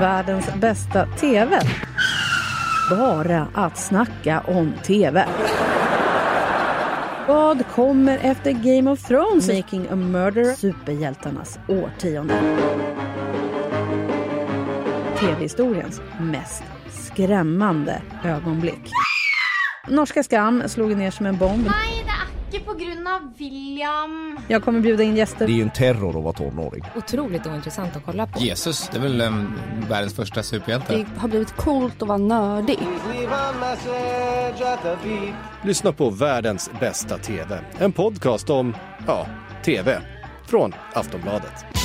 världens bästa TV. Bara att snacka om TV. Vad kommer efter Game of Thrones? Making a Murder. Superhjältarnas årtionde. TV-historiens mest skrämmande ögonblick. Norska Skam slog ner som en bomb. Inte på grund av William. Jag kommer bjuda in gäster. Det är ju en terror att vara tonåring. Otroligt ointressant att kolla på. Jesus, det är väl um, världens första superhjälte. Det har blivit coolt att vara nördig. Lyssna på världens bästa TV. En podcast om, ja, TV. Från Aftonbladet.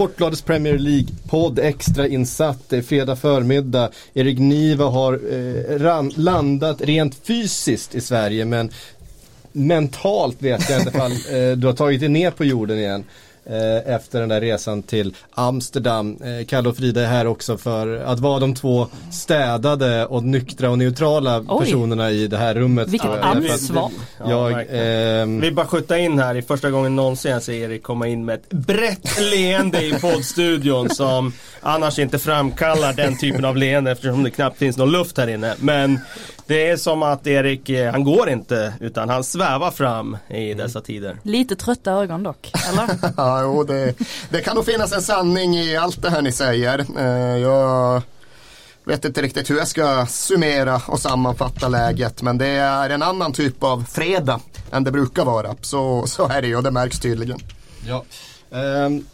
Sportbladets Premier League-podd extra insatt. Det är fredag förmiddag. Erik Niva har eh, ran, landat rent fysiskt i Sverige men mentalt vet jag inte ifall eh, du har tagit dig ner på jorden igen. Eh, efter den där resan till Amsterdam. Eh, Kalle och Frida är här också för att vara de två städade och nyktra och neutrala Oj. personerna i det här rummet. Vilket jag. ansvar. Jag, verkligen. ehm, Vi bara skjuta in här i första gången någonsin jag ser Erik komma in med ett brett leende i poddstudion som annars inte framkallar den typen av leende eftersom det knappt finns någon luft här inne. Men det är som att Erik, eh, han går inte utan han svävar fram i dessa tider. Lite trötta ögon dock, eller? Ja, jo, det, det kan nog finnas en sanning i allt det här ni säger. Eh, jag vet inte riktigt hur jag ska summera och sammanfatta läget men det är en annan typ av fredag än det brukar vara. Så, så är det ju och det märks tydligen. Ja. Um...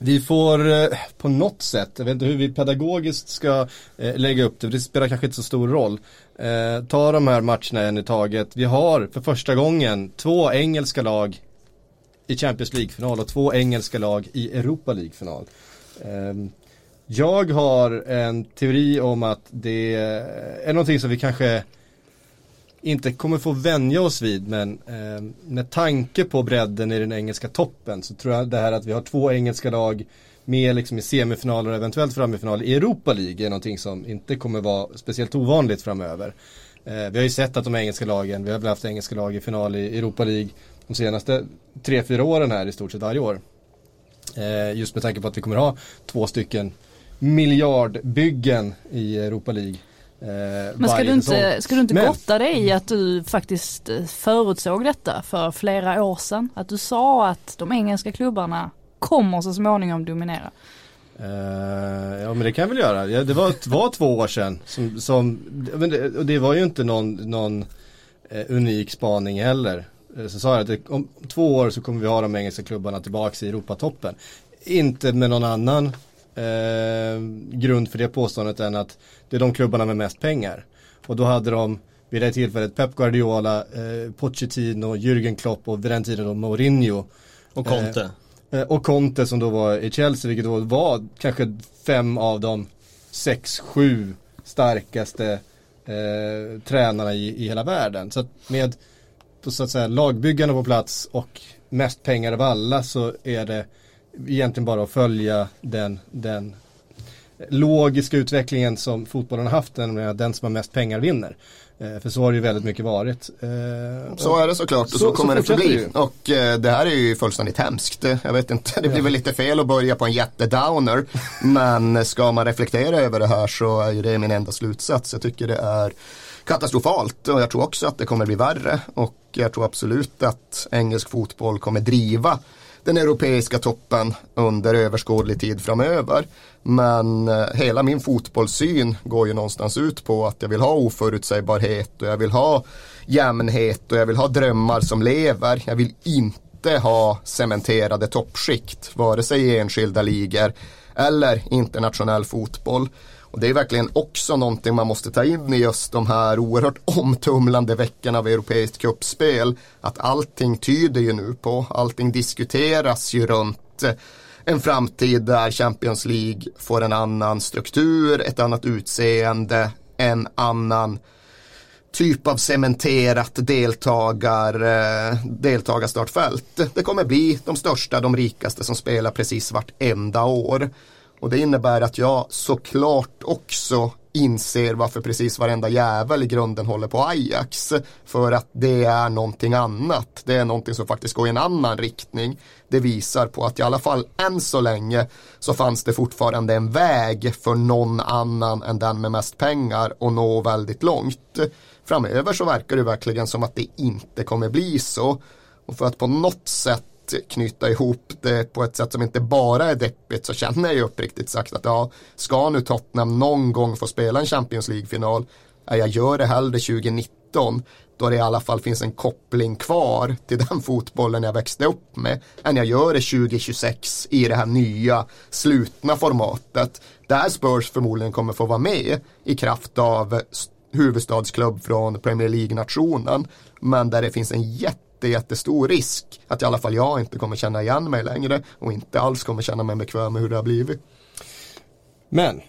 vi får eh, på något sätt, jag vet inte hur vi pedagogiskt ska eh, lägga upp det, för det spelar kanske inte så stor roll. Eh, ta de här matcherna en i taget. Vi har för första gången två engelska lag i Champions League-final och två engelska lag i Europa League-final. Ehm, jag har en teori om att det är någonting som vi kanske inte kommer få vänja oss vid men ehm, med tanke på bredden i den engelska toppen så tror jag det här att vi har två engelska lag med liksom i semifinaler och eventuellt framifinaler i Europa League är någonting som inte kommer vara speciellt ovanligt framöver. Ehm, vi har ju sett att de engelska lagen, vi har väl haft engelska lag i final i Europa League de senaste tre, fyra åren här i stort sett varje år. Eh, just med tanke på att vi kommer ha två stycken miljardbyggen i Europa League. Eh, Men ska du inte, ska du inte Men- gotta dig i att du faktiskt eh, förutsåg detta för flera år sedan? Att du sa att de engelska klubbarna kommer så småningom dominera. Eh, ja men det kan jag väl göra. Ja, det var, var två år sedan. Som, som, det, och det var ju inte någon, någon eh, unik spaning heller. Eh, Så sa jag att om två år så kommer vi ha de engelska klubbarna tillbaka i Europatoppen. Inte med någon annan eh, grund för det påståendet än att det är de klubbarna med mest pengar. Och då hade de vid det tillfället Pep Guardiola, eh, Pochettino, Jürgen Klopp och vid den tiden då Mourinho. Och Conte. Eh, Och Conte som då var i Chelsea, vilket då var kanske fem av de sex, sju starkaste eh, tränarna i, i hela världen. Så att med så att säga, lagbyggarna på plats och mest pengar av alla så är det egentligen bara att följa den, den logiska utvecklingen som fotbollen har haft, nämligen att den som har mest pengar vinner. Eh, för så har det ju väldigt mycket varit. Eh, Så är det såklart och så, Så- så kommer det förbli. det ju. Och eh, det här är ju fullständigt hemskt. Jag vet inte, det blir väl lite fel att börja på en jättedowner. men ska man reflektera över det här så är ju det min enda slutsats. Jag tycker det är katastrofalt och jag tror också att det kommer bli värre. Och jag tror absolut att engelsk fotboll kommer driva den europeiska toppen under överskådlig tid framöver. Men eh, hela min fotbollssyn går ju någonstans ut på att jag vill ha oförutsägbarhet och jag vill ha jämnhet och jag vill ha drömmar som lever. Jag vill inte ha cementerade toppskikt, vare sig i enskilda ligor eller internationell fotboll. Och det är verkligen också någonting man måste ta in i just de här oerhört omtumlande veckorna av europeiskt kuppspel. Att allting tyder ju nu på, allting diskuteras ju runt eh, en framtid där Champions League får en annan struktur, ett annat utseende, en annan typ av cementerat deltagar, eh, deltagarstartfält. Det kommer bli de största, de rikaste som spelar precis vartenda år. Och det innebär att jag såklart också inser varför precis varenda jävel i grunden håller på Ajax. För att det är någonting annat. Det är någonting som faktiskt går i en annan riktning. Det visar på att i alla fall än så länge så fanns det fortfarande en väg för någon annan än den med mest pengar och nå väldigt långt. Framöver så verkar det verkligen som att det inte kommer bli så. Och för att på något sätt knyta ihop det på ett sätt som inte bara är deppigt så känner jag ju uppriktigt sagt att ja, ska nu Tottenham någon gång få spela en Champions League-final, ja, jag gör det hellre 2019 då det i alla fall finns en koppling kvar till den fotbollen jag växte upp med än jag gör det 2026 i det här nya slutna formatet där Spurs förmodligen kommer få vara med i kraft av huvudstadsklubb från Premier League-nationen men där det finns en jätte jättestor risk att i alla fall jag inte kommer känna igen mig längre och inte alls kommer känna mig bekväm med hur det har blivit. Men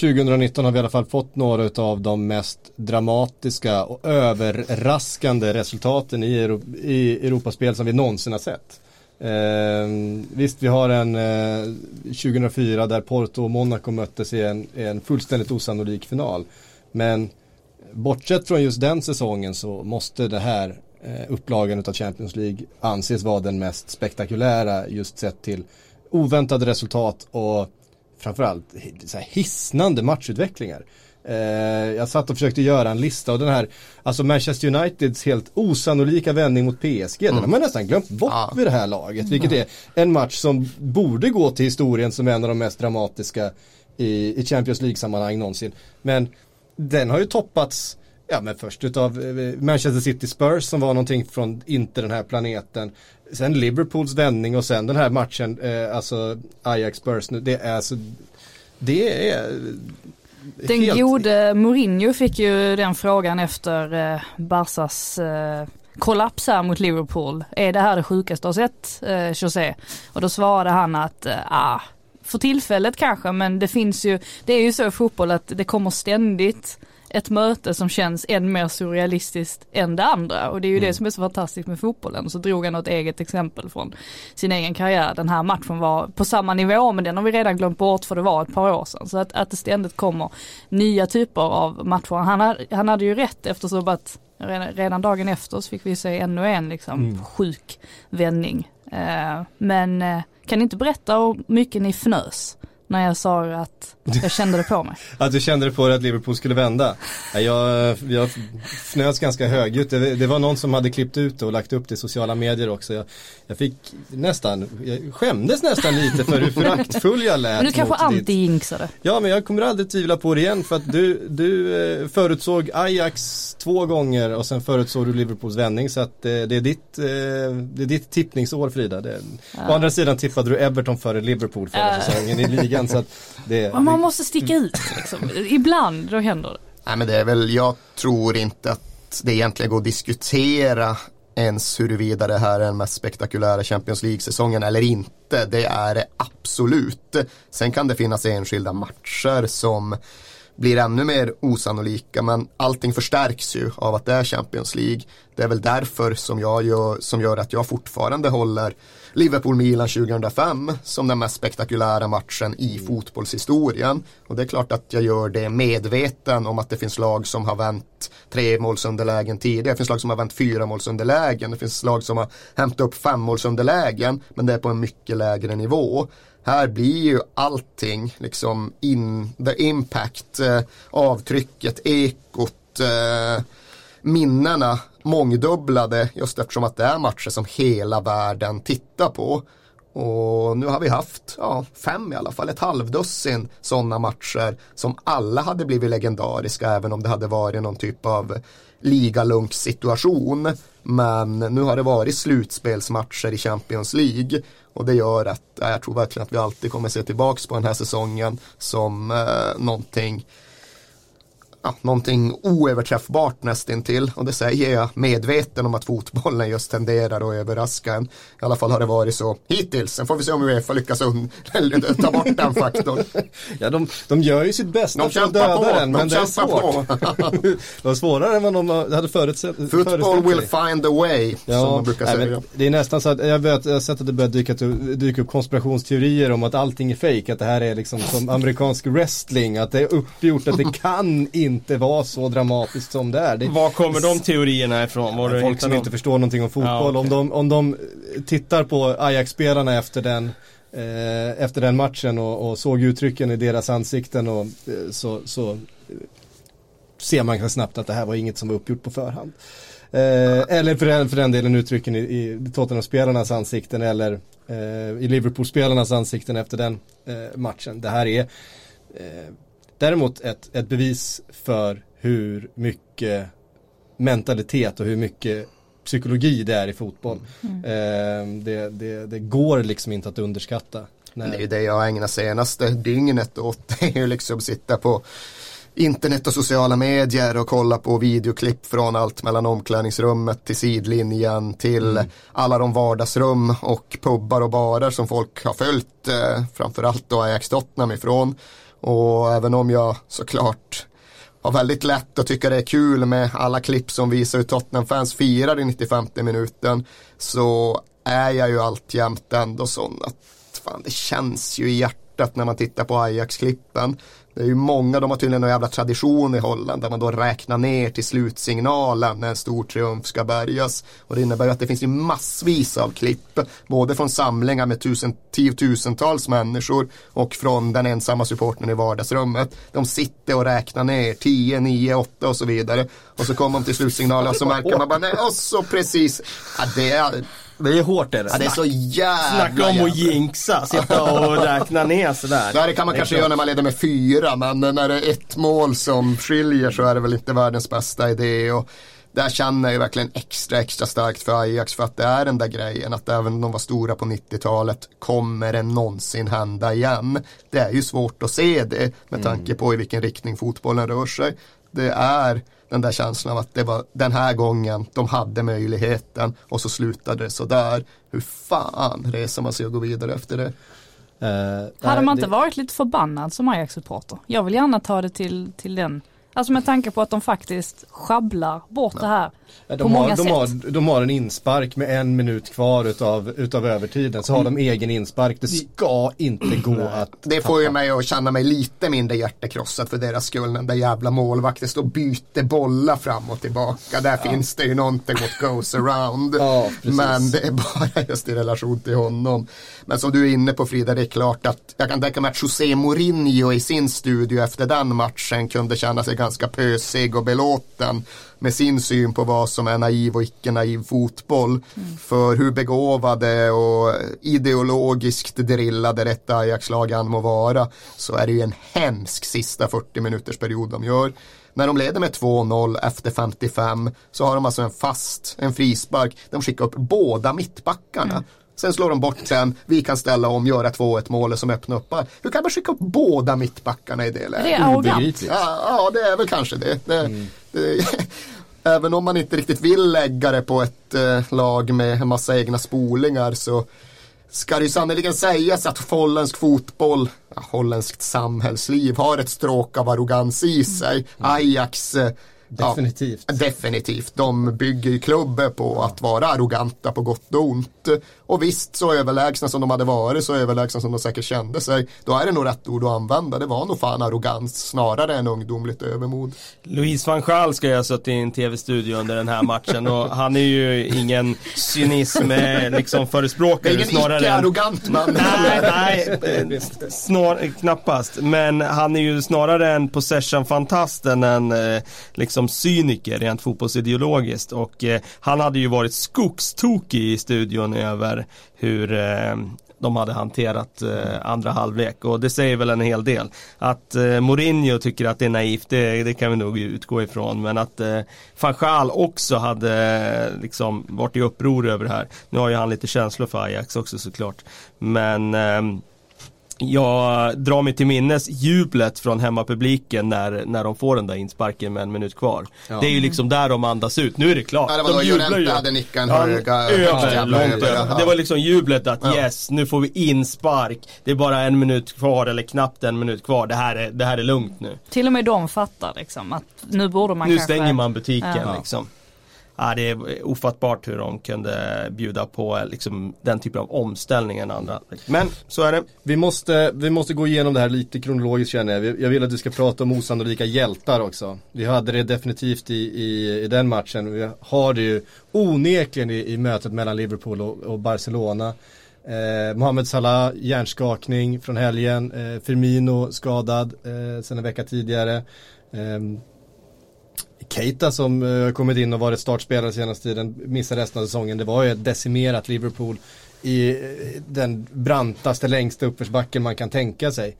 2019 har vi i alla fall fått några av de mest dramatiska och överraskande resultaten i, Euro i Europaspel som vi någonsin har sett. Eh, visst, vi har en eh, 2004 där Porto och Monaco möttes i en, en fullständigt osannolik final. Men bortsett från just den säsongen så måste det här upplagan av Champions League anses vara den mest spektakulära just sett till oväntade resultat och framförallt så här hisnande matchutvecklingar. Eh, jag satt och försökte göra en lista och den här, alltså Manchester Uniteds helt osannolika vändning mot PSG, mm. den har man nästan glömt bort ja. vid det här laget. Vilket är en match som borde gå till historien som en av de mest dramatiska i, i Champions League-sammanhang någonsin. Men den har ju toppats Ja men först utav eh, Manchester City Spurs som var någonting från inte den här planeten. Sen Liverpools vändning och sen den här matchen, eh, alltså Ajax Spurs nu, det är alltså, det är den helt... gode Mourinho fick ju den frågan efter eh, Barsas eh, kollaps här mot Liverpool. Är det här det sjukaste har sett, eh, José? Och då svarade han att, eh, ah, för tillfället kanske, men det finns ju, det är ju så i fotboll att det kommer ständigt ett möte som känns än mer surrealistiskt än det andra och det är ju mm. det som är så fantastiskt med fotbollen. Så drog han något eget exempel från sin egen karriär. Den här matchen var på samma nivå men den har vi redan glömt bort för det var ett par år sedan. Så att, att det ständigt kommer nya typer av matcher. Han, hade, han hade ju rätt eftersom att redan dagen efter så fick vi se ännu en liksom mm. sjuk vändning. Eh, men eh, kan ni inte berätta hur mycket ni fnös? När jag sa att jag kände det på mig. att du kände det på dig att Liverpool skulle vända? Jag, jag fnös ganska högljutt. Det, det var någon som hade klippt ut och lagt upp det i sociala medier också. Jag, jag fick nästan, jag skämdes nästan lite för hur föraktfull jag lät. Men du kanske anti-jinxade? Ja, men jag kommer aldrig tvivla på det igen för att du, du eh, förutsåg Ajax två gånger och sen förutsåg du Liverpools vändning så att det, eh, det är, ditt, eh, det är ditt tippningsår Frida. Det, ja. Å andra sidan tippade du Everton före Liverpool förra säsongen i ligan ligan så att det, Men man måste sticka ut liksom. Ibland då händer det. Nej men det är väl, jag tror inte att det egentligen går att diskutera ens huruvida det här är den mest spektakulära Champions League-säsongen eller inte. Det är det absolut. Sen kan det finnas enskilda matcher som blir ännu mer osannolika men allting förstärks ju av att det är Champions League. Det är väl därför som, jag gör, som gör att jag fortfarande håller Liverpool-Milan 2005 som den mest spektakulära matchen i fotbollshistorien. Och det är klart att jag gör det medveten om att det finns lag som har vänt tre målsunderlägen tidigare. Det finns lag som har vänt fyra målsunderlägen. Det finns lag som har hämtat upp fem målsunderlägen men det är på en mycket lägre nivå. Här blir ju allting liksom in, the impact, eh, avtrycket, ekot, eh, minnena mångdubblade just eftersom att det är matcher som hela världen tittar på. Och nu har vi haft ja, fem i alla fall, ett halvdussin sådana matcher som alla hade blivit legendariska även om det hade varit någon typ av ligalunkssituation Men nu har det varit slutspelsmatcher i Champions League och det gör att jag tror verkligen att vi alltid kommer se tillbaka på den här säsongen som eh, någonting ja, någonting oöverträffbart nästintill och det säger jag medveten om att fotbollen just tenderar att överraska en. I alla fall har det varit så hittills. Sen får vi se om Uefa lyckas ta bort den faktorn. ja, de, de gör ju sitt bästa de för att döda på. den, men de det är svårt. det var svårare än vad de hade förutsett. Football will find a way, ja, som man brukar säga. det är nästan så att jag, vet, jag har sett att det börjar dyka, dyka upp konspirationsteorier om att allting är fejk, att det här är liksom som amerikansk wrestling, att det är uppgjort, att det kan inte vara så dramatiskt som det är. Det, Var kommer de teorierna ifrån? Var folk som inte förstår någonting om fotboll. Ja, okay. om, de, om de tittar på Ajax-spelarna efter den eh, efter den matchen och, och, såg uttrycken i deras ansikten och eh, så, så eh, ser man ganska snabbt att det här var inget som var uppgjort på förhand. Eh, eller för den, för den delen uttrycken i, i Tottenham-spelarnas ansikten eller eh, i Liverpool-spelarnas ansikten efter den eh, matchen. Det här är eh, däremot ett, ett bevis för hur mycket mentalitet och hur mycket psykologi det är i fotboll. Mm. Eh, det, det, det, går liksom inte att underskatta. När... Det är ju det jag ägnar senaste dygnet åt. Det är ju liksom sitta på internet och sociala medier och kolla på videoklipp från allt mellan omklädningsrummet till sidlinjen till mm. alla de vardagsrum och pubbar och barer som folk har följt eh, framförallt då Ajax Tottenham ifrån. Och även om jag såklart har väldigt lätt att tycka det är kul med alla klipp som visar hur Tottenham-fans firar i 95 minuten så är jag ju alltjämt ändå sån att fan, det känns ju i hjärtat när man tittar på Ajax-klippen. Det är ju många, de har tydligen en jävla tradition i Holland där man då räknar ner till slutsignalen när en stor triumf ska bärgas. Och det innebär ju att det finns ju massvis av klipp, både från samlingar med tusen, tiotusentals människor och från den ensamma supporten i vardagsrummet. De sitter och räknar ner 10, 9, 8 och så vidare. Och så kommer de till slutsignalen och så märker man bara, nej, och så precis. Ja, det är det är hårt är det. Ja, det är så jävla Snacka om att jinxa, sitta och räkna ner sådär. Ja, det kan man det kanske göra när man leder med fyra, men när det är ett mål som skiljer så är det väl inte världens bästa idé. Och där känner jag verkligen extra, extra starkt för Ajax för att det är den där grejen att även om de var stora på 90-talet kommer det någonsin hända igen. Det är ju svårt att se det med tanke mm. på i vilken riktning fotbollen rör sig. Det är den där känslan av att det var den här gången de hade möjligheten och så slutade det sådär. Hur fan reser man sig och går vidare efter det? Uh, hade man inte det... varit lite förbannad som Ajax-supporter? Jag vill gärna ta det till, till den Alltså med tanke på att de faktiskt schabblar bort ja. det här de på många de sätt. Har, de har en inspark med en minut kvar utav, utav övertiden. Så har de egen inspark. Det ska inte gå att Det får ju mig att känna mig lite mindre hjärtekrossad för deras skull. Den där jävla målvakten står och byter bollar fram och tillbaka. Där ja. finns det ju någonting what goes around. Ja, Men det är bara just i relation till honom. Men som du är inne på Frida, det är klart att jag kan tänka mig att José Mourinho i sin studio efter den matchen kunde känna sig ganska pösig och belåten med sin syn på vad som är naiv och icke naiv fotboll. Mm. För hur begåvade och ideologiskt drillade detta Ajax-lag än må vara så är det ju en hemsk sista 40 minuters period de gör. När de leder med 2-0 efter 55 så har de alltså en fast, en frispark. De skickar upp båda mittbackarna. Mm. Sen slår de bort den, vi kan ställa om, göra 2-1 målet som öppnar upp. Hur kan man skicka upp båda mittbackarna i det läget? Det är arrogant. Ja, ja, det är väl kanske det. det, mm. det även om man inte riktigt vill lägga det på ett eh, lag med en massa egna spolingar så ska det ju sannerligen sägas att holländsk fotboll, ja, holländskt samhällsliv har ett stråk av arrogans i sig. Mm. Ajax eh, Definitivt. Ja, definitivt. De bygger ju klubbar på att vara arroganta på gott och ont. Och visst, så överlägsna som de hade varit, så överlägsna som de säkert kände sig, då är det nog rätt ord att använda. Det var nog fan arrogans snarare än ungdomligt övermod. Louise van Gaal ska ju ha suttit i en tv-studio under den här matchen och han är ju ingen cynism eh, liksom förespråkare. Det är ingen snarare icke-arrogant man. Nej, nej snar, knappast. Men han är ju snarare en possession-fantast än en eh, liksom cyniker rent fotbollsideologiskt. Och eh, han hade ju varit skogstokig i studion över hur eh, de hade hanterat eh, andra halvlek och det säger väl en hel del. Att eh, Mourinho tycker att det är naivt, det, det kan vi nog utgå ifrån. Men att eh, Fanchal också hade eh, liksom varit i uppror över det här. Nu har ju han lite känslor för Ajax också såklart. Men eh, jag drar mig till minnes jublet från hemmapubliken när, när de får den där insparken med en minut kvar. Ja. Det är ju liksom där de andas ut, nu är det klart. Ja, det var de jublar ju. hade nickat en höga, över, långt över. Det var liksom jublet att ja. yes, nu får vi inspark. Det är bara en minut kvar eller knappt en minut kvar. Det här är, det här är lugnt nu. Till och med de fattar liksom att nu borde man nu kanske... Nu stänger man butiken ja. liksom ja, det är ofattbart hur de kunde bjuda på liksom, den typen av omställning än andra. Men så är det. Vi måste, vi måste gå igenom det här lite kronologiskt känner jag. Jag vill att vi ska prata om osannolika hjältar också. Vi hade det definitivt i, i, i den matchen. Vi har det ju onekligen i, i mötet mellan Liverpool och, och Barcelona. Eh, Mohamed Salah, hjärnskakning från helgen. Eh, Firmino skadad eh, sen en vecka tidigare. Eh, Keita som uh, kommit in och varit startspelare senaste tiden missar resten av säsongen. Det var ju ett decimerat Liverpool i uh, den brantaste längsta uppförsbacken man kan tänka sig.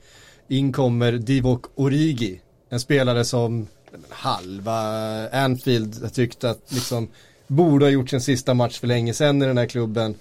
In kommer Divock Origi, en spelare som halva Anfield tyckte att liksom borde ha gjort sin sista match för länge sedan i den här klubben.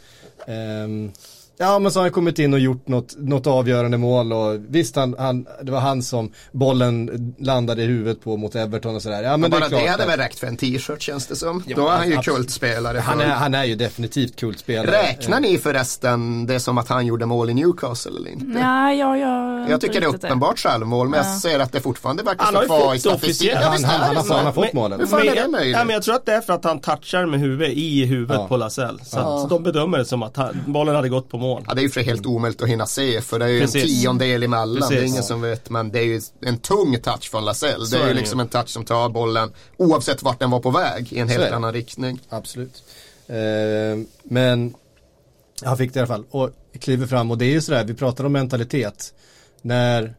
Um, Ja men så har han kommit in och gjort något, något avgörande mål och visst han, han, det var han som bollen landade i huvudet på mot Everton och sådär. Ja, men bara det, är klart det hade väl räckt för en t-shirt känns det som. Ja, Då är han ju kultspelare. Han är, han är ju definitivt kultspelare. Räknar ni förresten det som att han gjorde mål i Newcastle eller inte? Ja, ja, ja, jag tycker det är uppenbart självmål men ja. jag ser att det fortfarande verkar stå kvar i statistiken. Han, han, han, han, har fått målet. Hur fan är det möjligt? Ja, men jag tror att det är för att han touchar med huvudet i huvudet ja. på Lasell. Så att de bedömer det som att han, bollen hade gått på mål. Ja, det är ju för helt omöjligt att hinna se för det är ju Precis. en tiondel emellan. Precis. Det är ingen som vet men det är ju en tung touch från Lasell. Det är ju liksom en touch som tar bollen oavsett vart den var på väg i en helt annan riktning. Absolut. Eh, men han fick det i alla fall och kliver fram och det är ju sådär, vi pratar om mentalitet. När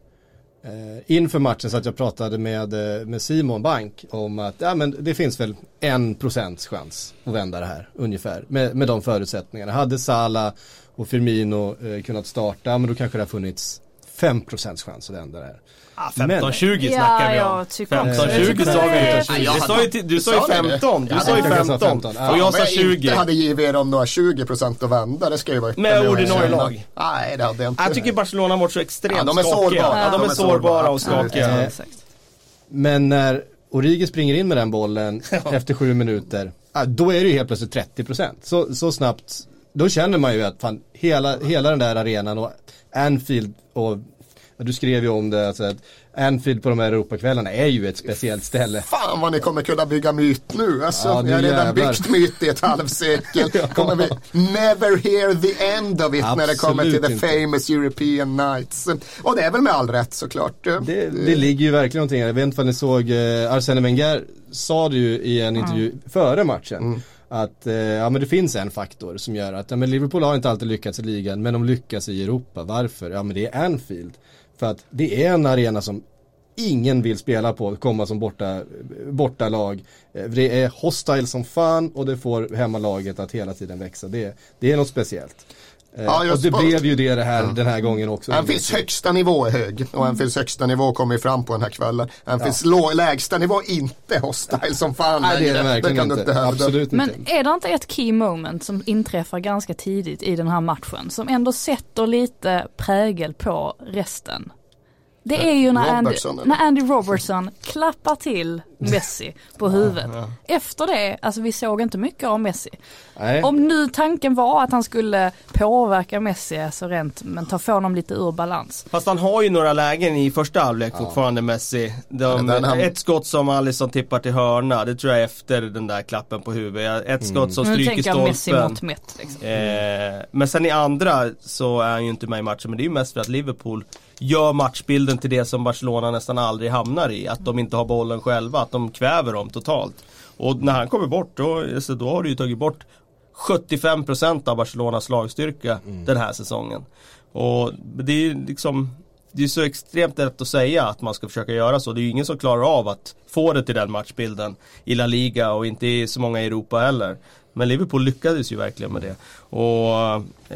Eh, inför matchen så att jag pratade med, eh, med Simon Bank om att ja, men det finns väl en procents chans att vända det här ungefär med, med de förutsättningarna. Hade Sala och Firmino eh, kunnat starta, men då kanske det har funnits 5% chans att vända det här. Ah, 15-20 snackar vi om. 15-20 sa vi Du sa ju, du sa ju 15. Du sa ju 15. Och jag sa 20. Jag inte hade givit dem några 20% att vända. Det ska ju vara Med ordinarie lag. Nej, det hade jag inte. Jag tycker Barcelona har varit så extremt ja, de är skakiga. Sårbara. Ja, de är sårbara och skakiga. Men när Origi springer in med den bollen efter sju minuter. Då är det ju helt plötsligt 30%. Så, så snabbt. Då känner man ju att fan, hela, hela den där arenan och Anfield och du skrev ju om det, alltså att Anfield på de här Europakvällarna är ju ett speciellt ställe. Fan vad ni kommer kunna bygga myt nu. Alltså, ja, jag har redan jävlar. byggt myt i ett halvsekel. ja. Kommer vi never hear the end of it Absolut när det kommer till the inte. famous European Nights. Och det är väl med all rätt såklart. Det, det ligger ju verkligen någonting Jag vet inte om ni såg, eh, Arsene Wenger sa det ju i en intervju mm. före matchen. Mm att eh, ja, men det finns en faktor som gör att ja, men Liverpool har inte alltid lyckats i ligan men de lyckas i Europa. Varför? Ja men det är Anfield. För att det är en arena som ingen vill spela på, komma som borta, borta lag. Eh, det är hostile som fan och det får hemmalaget att hela tiden växa. Det, det är något speciellt. Eh, ja, och det på, blev ju det, det här, ja. den här gången också. Anfields högsta nivå är hög och Anfields högsta nivå kommer fram på den här kvällen. Anfields ja. lägsta nivå är inte hostile som fan Nej, det är det verkligen det inte. Absolut Men inte. är det inte ett key moment som inträffar ganska tidigt i den här matchen som ändå sätter lite prägel på resten? Det är ju när Andy, när Andy Robertson klappar till Messi på huvudet. Ja, ja. Efter det, alltså vi såg inte mycket av Messi. Nej. Om nu tanken var att han skulle påverka Messi, alltså rent, men ta få honom lite ur balans. Fast han har ju några lägen i första halvlek ja. fortfarande Messi. De, han... Ett skott som Alisson tippar till hörna, det tror jag efter den där klappen på huvudet. Ett mm. skott som stryker stolpen. Nu tänker jag Messi mot mätt liksom. eh, Men sen i andra så är han ju inte med i matchen, men det är ju mest för att Liverpool gör matchbilden till det som Barcelona nästan aldrig hamnar i. Att de inte har bollen själva, att de kväver dem totalt. Och när han kommer bort, då, alltså, då har du ju tagit bort 75% av Barcelonas lagstyrka mm. den här säsongen. Och det är ju liksom det är så extremt lätt att säga att man ska försöka göra så. Det är ju ingen som klarar av att få det till den matchbilden i La Liga och inte i så många i Europa heller. Men Liverpool lyckades ju verkligen med det. Och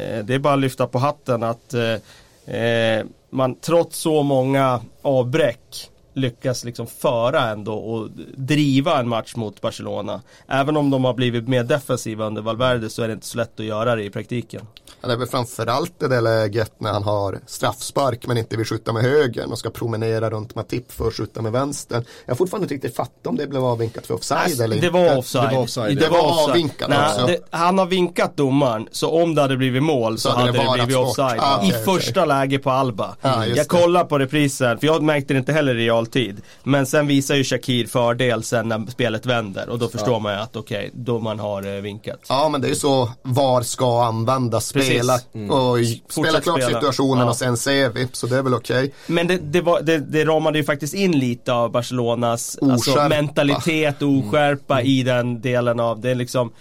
eh, det är bara att lyfta på hatten att eh, eh man trots så många avbräck lyckas liksom föra ändå och driva en match mot Barcelona. Även om de har blivit mer defensiva under Valverde så är det inte så lätt att göra det i praktiken. Det är väl framförallt det där läget när han har straffspark men inte vill skjuta med högern och ska promenera runt Matip för att skjuta med vänstern. Jag har fortfarande inte riktigt fattat om det blev avvinkat för offside alltså, eller det inte. Var offside. Det var offside. Det var avvinkat Nej, alltså. det, han har vinkat domaren, så om det hade blivit mål så, Så hade det det blivit offside. Ah, I okej. första läge på Alba. Just jag det. kollar på reprisen, för jag märkte det inte heller i realtid. Men sen visar ju Shakir fördel sen när spelet vänder och då förstår man ju att okej, domaren har eh, vinkat. Ja men det är ju så VAR ska användas, spela Precis. Mm. och spela klart spela. situationen Ja. och sen ser vi. Så det är väl okej. Men det, det, var, det, det ramade ju faktiskt in lite av Barcelonas alltså, mentalitet och oskärpa i den delen av det. är liksom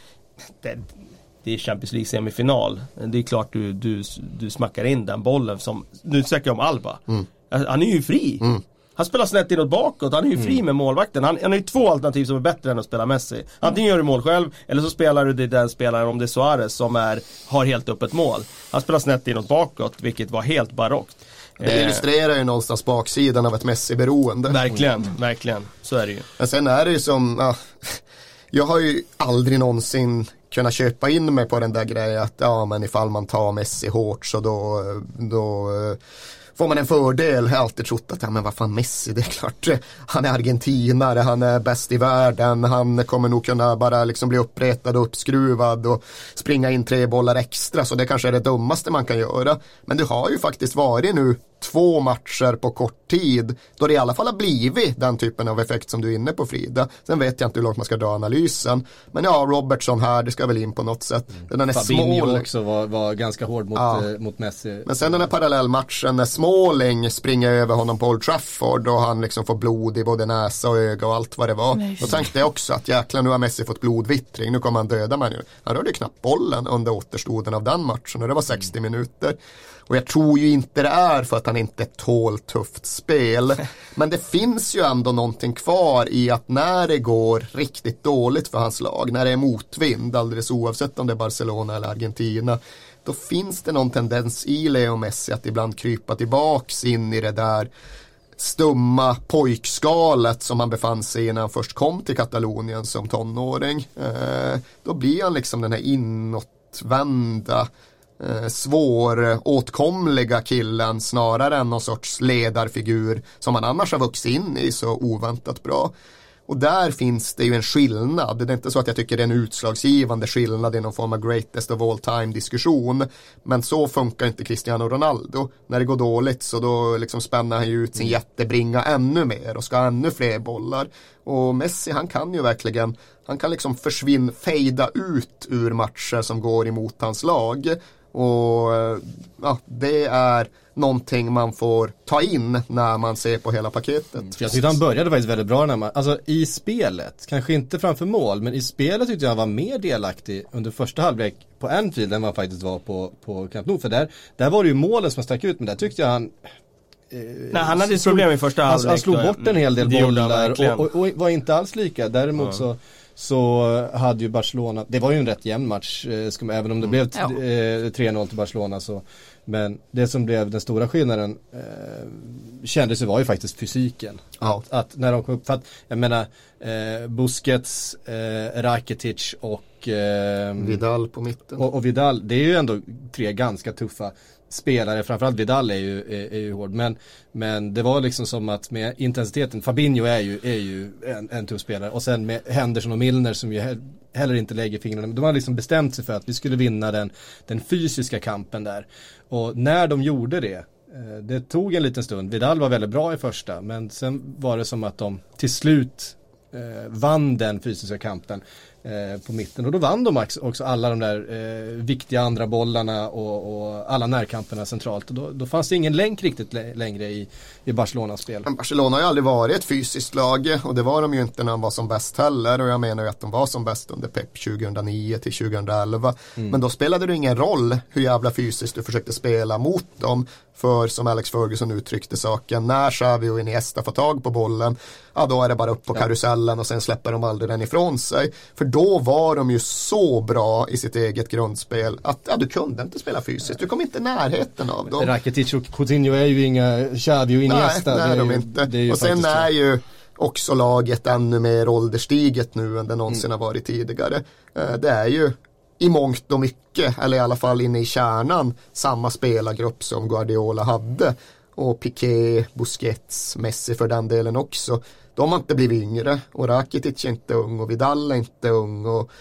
det, det är Champions League semifinal. Det är klart du, du, du smackar in den bollen som, nu snackar jag om Alba. Han är ju fri. Han spelar snett inåt bakåt, han är ju fri med målvakten. Han, han har ju två alternativ som är bättre än att spela Messi. Antingen gör du mål själv, eller så spelar du det den spelaren, om det är Suarez, som är, har helt öppet mål. Han spelar snett inåt bakåt, vilket var helt barockt. Det Eh, illustrerar ju någonstans baksidan av ett Messi-beroende. Verkligen, verkligen. Så är det ju. Men sen är det ju som, ja, jag har ju aldrig någonsin kunnat köpa in mig på den där grejen att ja men ifall man tar Messi hårt så då, då eh, får man en fördel. Jag har alltid trott att, ja men vad fan Messi, det är klart, han är argentinare, han är bäst i världen, han kommer nog kunna bara liksom bli uppretad och uppskruvad och springa in tre bollar extra, så det kanske är det dummaste man kan göra. Men det har ju faktiskt varit nu två matcher på kort tid då det i alla fall har blivit den typen av effekt som du är inne på Frida. Sen vet jag inte hur långt man ska dra analysen. Men ja, Robertson här, det ska väl in på något sätt. Den är Fabinho också var, var ganska hård mot, Ja. eh, mot Messi. Men sen den här parallellmatchen när Smalling springer över honom på Old Trafford och han liksom får blod i både näsa och öga och allt vad det var. Då tänkte jag också att jäklar nu har Messi fått blodvittring, nu kommer han döda mig nu. Han rörde ju knappt bollen under återstoden av den matchen och det var 60 minuter. Och jag tror ju inte det är för att han inte tål tufft spel. Men det finns ju ändå någonting kvar i att när det går riktigt dåligt för hans lag, när det är motvind, alldeles oavsett om det är Barcelona eller Argentina, då finns det någon tendens i Leo Messi att ibland krypa tillbaks in i det där stumma pojkskalet som han befann sig i när han först kom till Katalonien som tonåring. Eh, då blir han liksom den här inåtvända eh, svåråtkomliga killen snarare än någon sorts ledarfigur som han annars har vuxit in i så oväntat bra. Och där finns det ju en skillnad. Det är inte så att jag tycker det är en utslagsgivande skillnad i någon form av greatest of all time diskussion. Men så funkar inte Cristiano Ronaldo. När det går dåligt så då liksom spänner han ju ut sin jättebringa ännu mer och ska ha ännu fler bollar. Och Messi han kan ju verkligen, han kan liksom försvinna, fejda ut ur matcher som går emot hans lag. Och eh, ja, det är någonting man får ta in när man ser på hela paketet. Jag tyckte han började faktiskt väldigt bra när man, alltså i spelet, kanske inte framför mål, men i spelet tyckte jag han var mer delaktig under första halvlek på Anfield än vad han faktiskt var på, på Camp Nou. För där, där var det ju målen som stack ut, men där tyckte jag han Nej, han hade ett problem i första han, halvlek. han slog då, bort en hel del han bollar och, och, och var inte alls lika. Däremot Ja. så, så hade ju Barcelona, det var ju en rätt jämn match, eh, ska man, även om det blev t- Ja. eh, 3-0 till Barcelona så. Men det som blev den stora skillnaden eh, kändes ju var ju faktiskt fysiken. Ja. Att, att när de kom upp, för att jag menar eh, Busquets, eh, Rakitic och, eh, Vidal på mitten. och, och Vidal, det är ju ändå tre ganska tuffa spelare, framförallt Vidal är ju, är, är ju hård. Men, men det var liksom som att med intensiteten, Fabinho är ju, är ju en, en tuff spelare och sen med Henderson och Milner som ju he- heller inte lägger fingrarna, de har liksom bestämt sig för att vi skulle vinna den, den fysiska kampen där. Och när de gjorde det, eh, det tog en liten stund, Vidal var väldigt bra i första, men sen var det som att de till slut eh, vann den fysiska kampen eh, på mitten. Och då vann de också, alla de där eh, viktiga andra bollarna och, och alla närkamperna centralt. Och då, då fanns det ingen länk riktigt lä- längre i, i Barcelonas spel. Men Barcelona har ju aldrig varit ett fysiskt lag och det var de ju inte när de var som bäst heller och jag menar ju att de var som bäst under Pep 2009 till 2011. Men då spelade det ingen roll hur jävla fysiskt du försökte spela mot dem för som Alex Ferguson uttryckte saken, när Xavi och Iniesta får tag på bollen, ja då är det bara upp på karusellen och sen släpper de aldrig den ifrån sig. För då var de ju så bra i sitt eget grundspel att ja, du kunde inte spela fysiskt, du kom inte i närheten av dem. Rakitic och Coutinho är ju inga Xavi och Iniesta. Nej, är de ju- inte. och sen är ju också laget ännu mer ålderstiget nu än det någonsin har varit tidigare. Eh, Det är ju i mångt och mycket, eller i alla fall inne i kärnan, samma spelargrupp som Guardiola hade. Och Piqué, Busquets, Messi för den delen också. De har inte blivit yngre och Rakitic är inte ung och Vidal är inte ung. Och,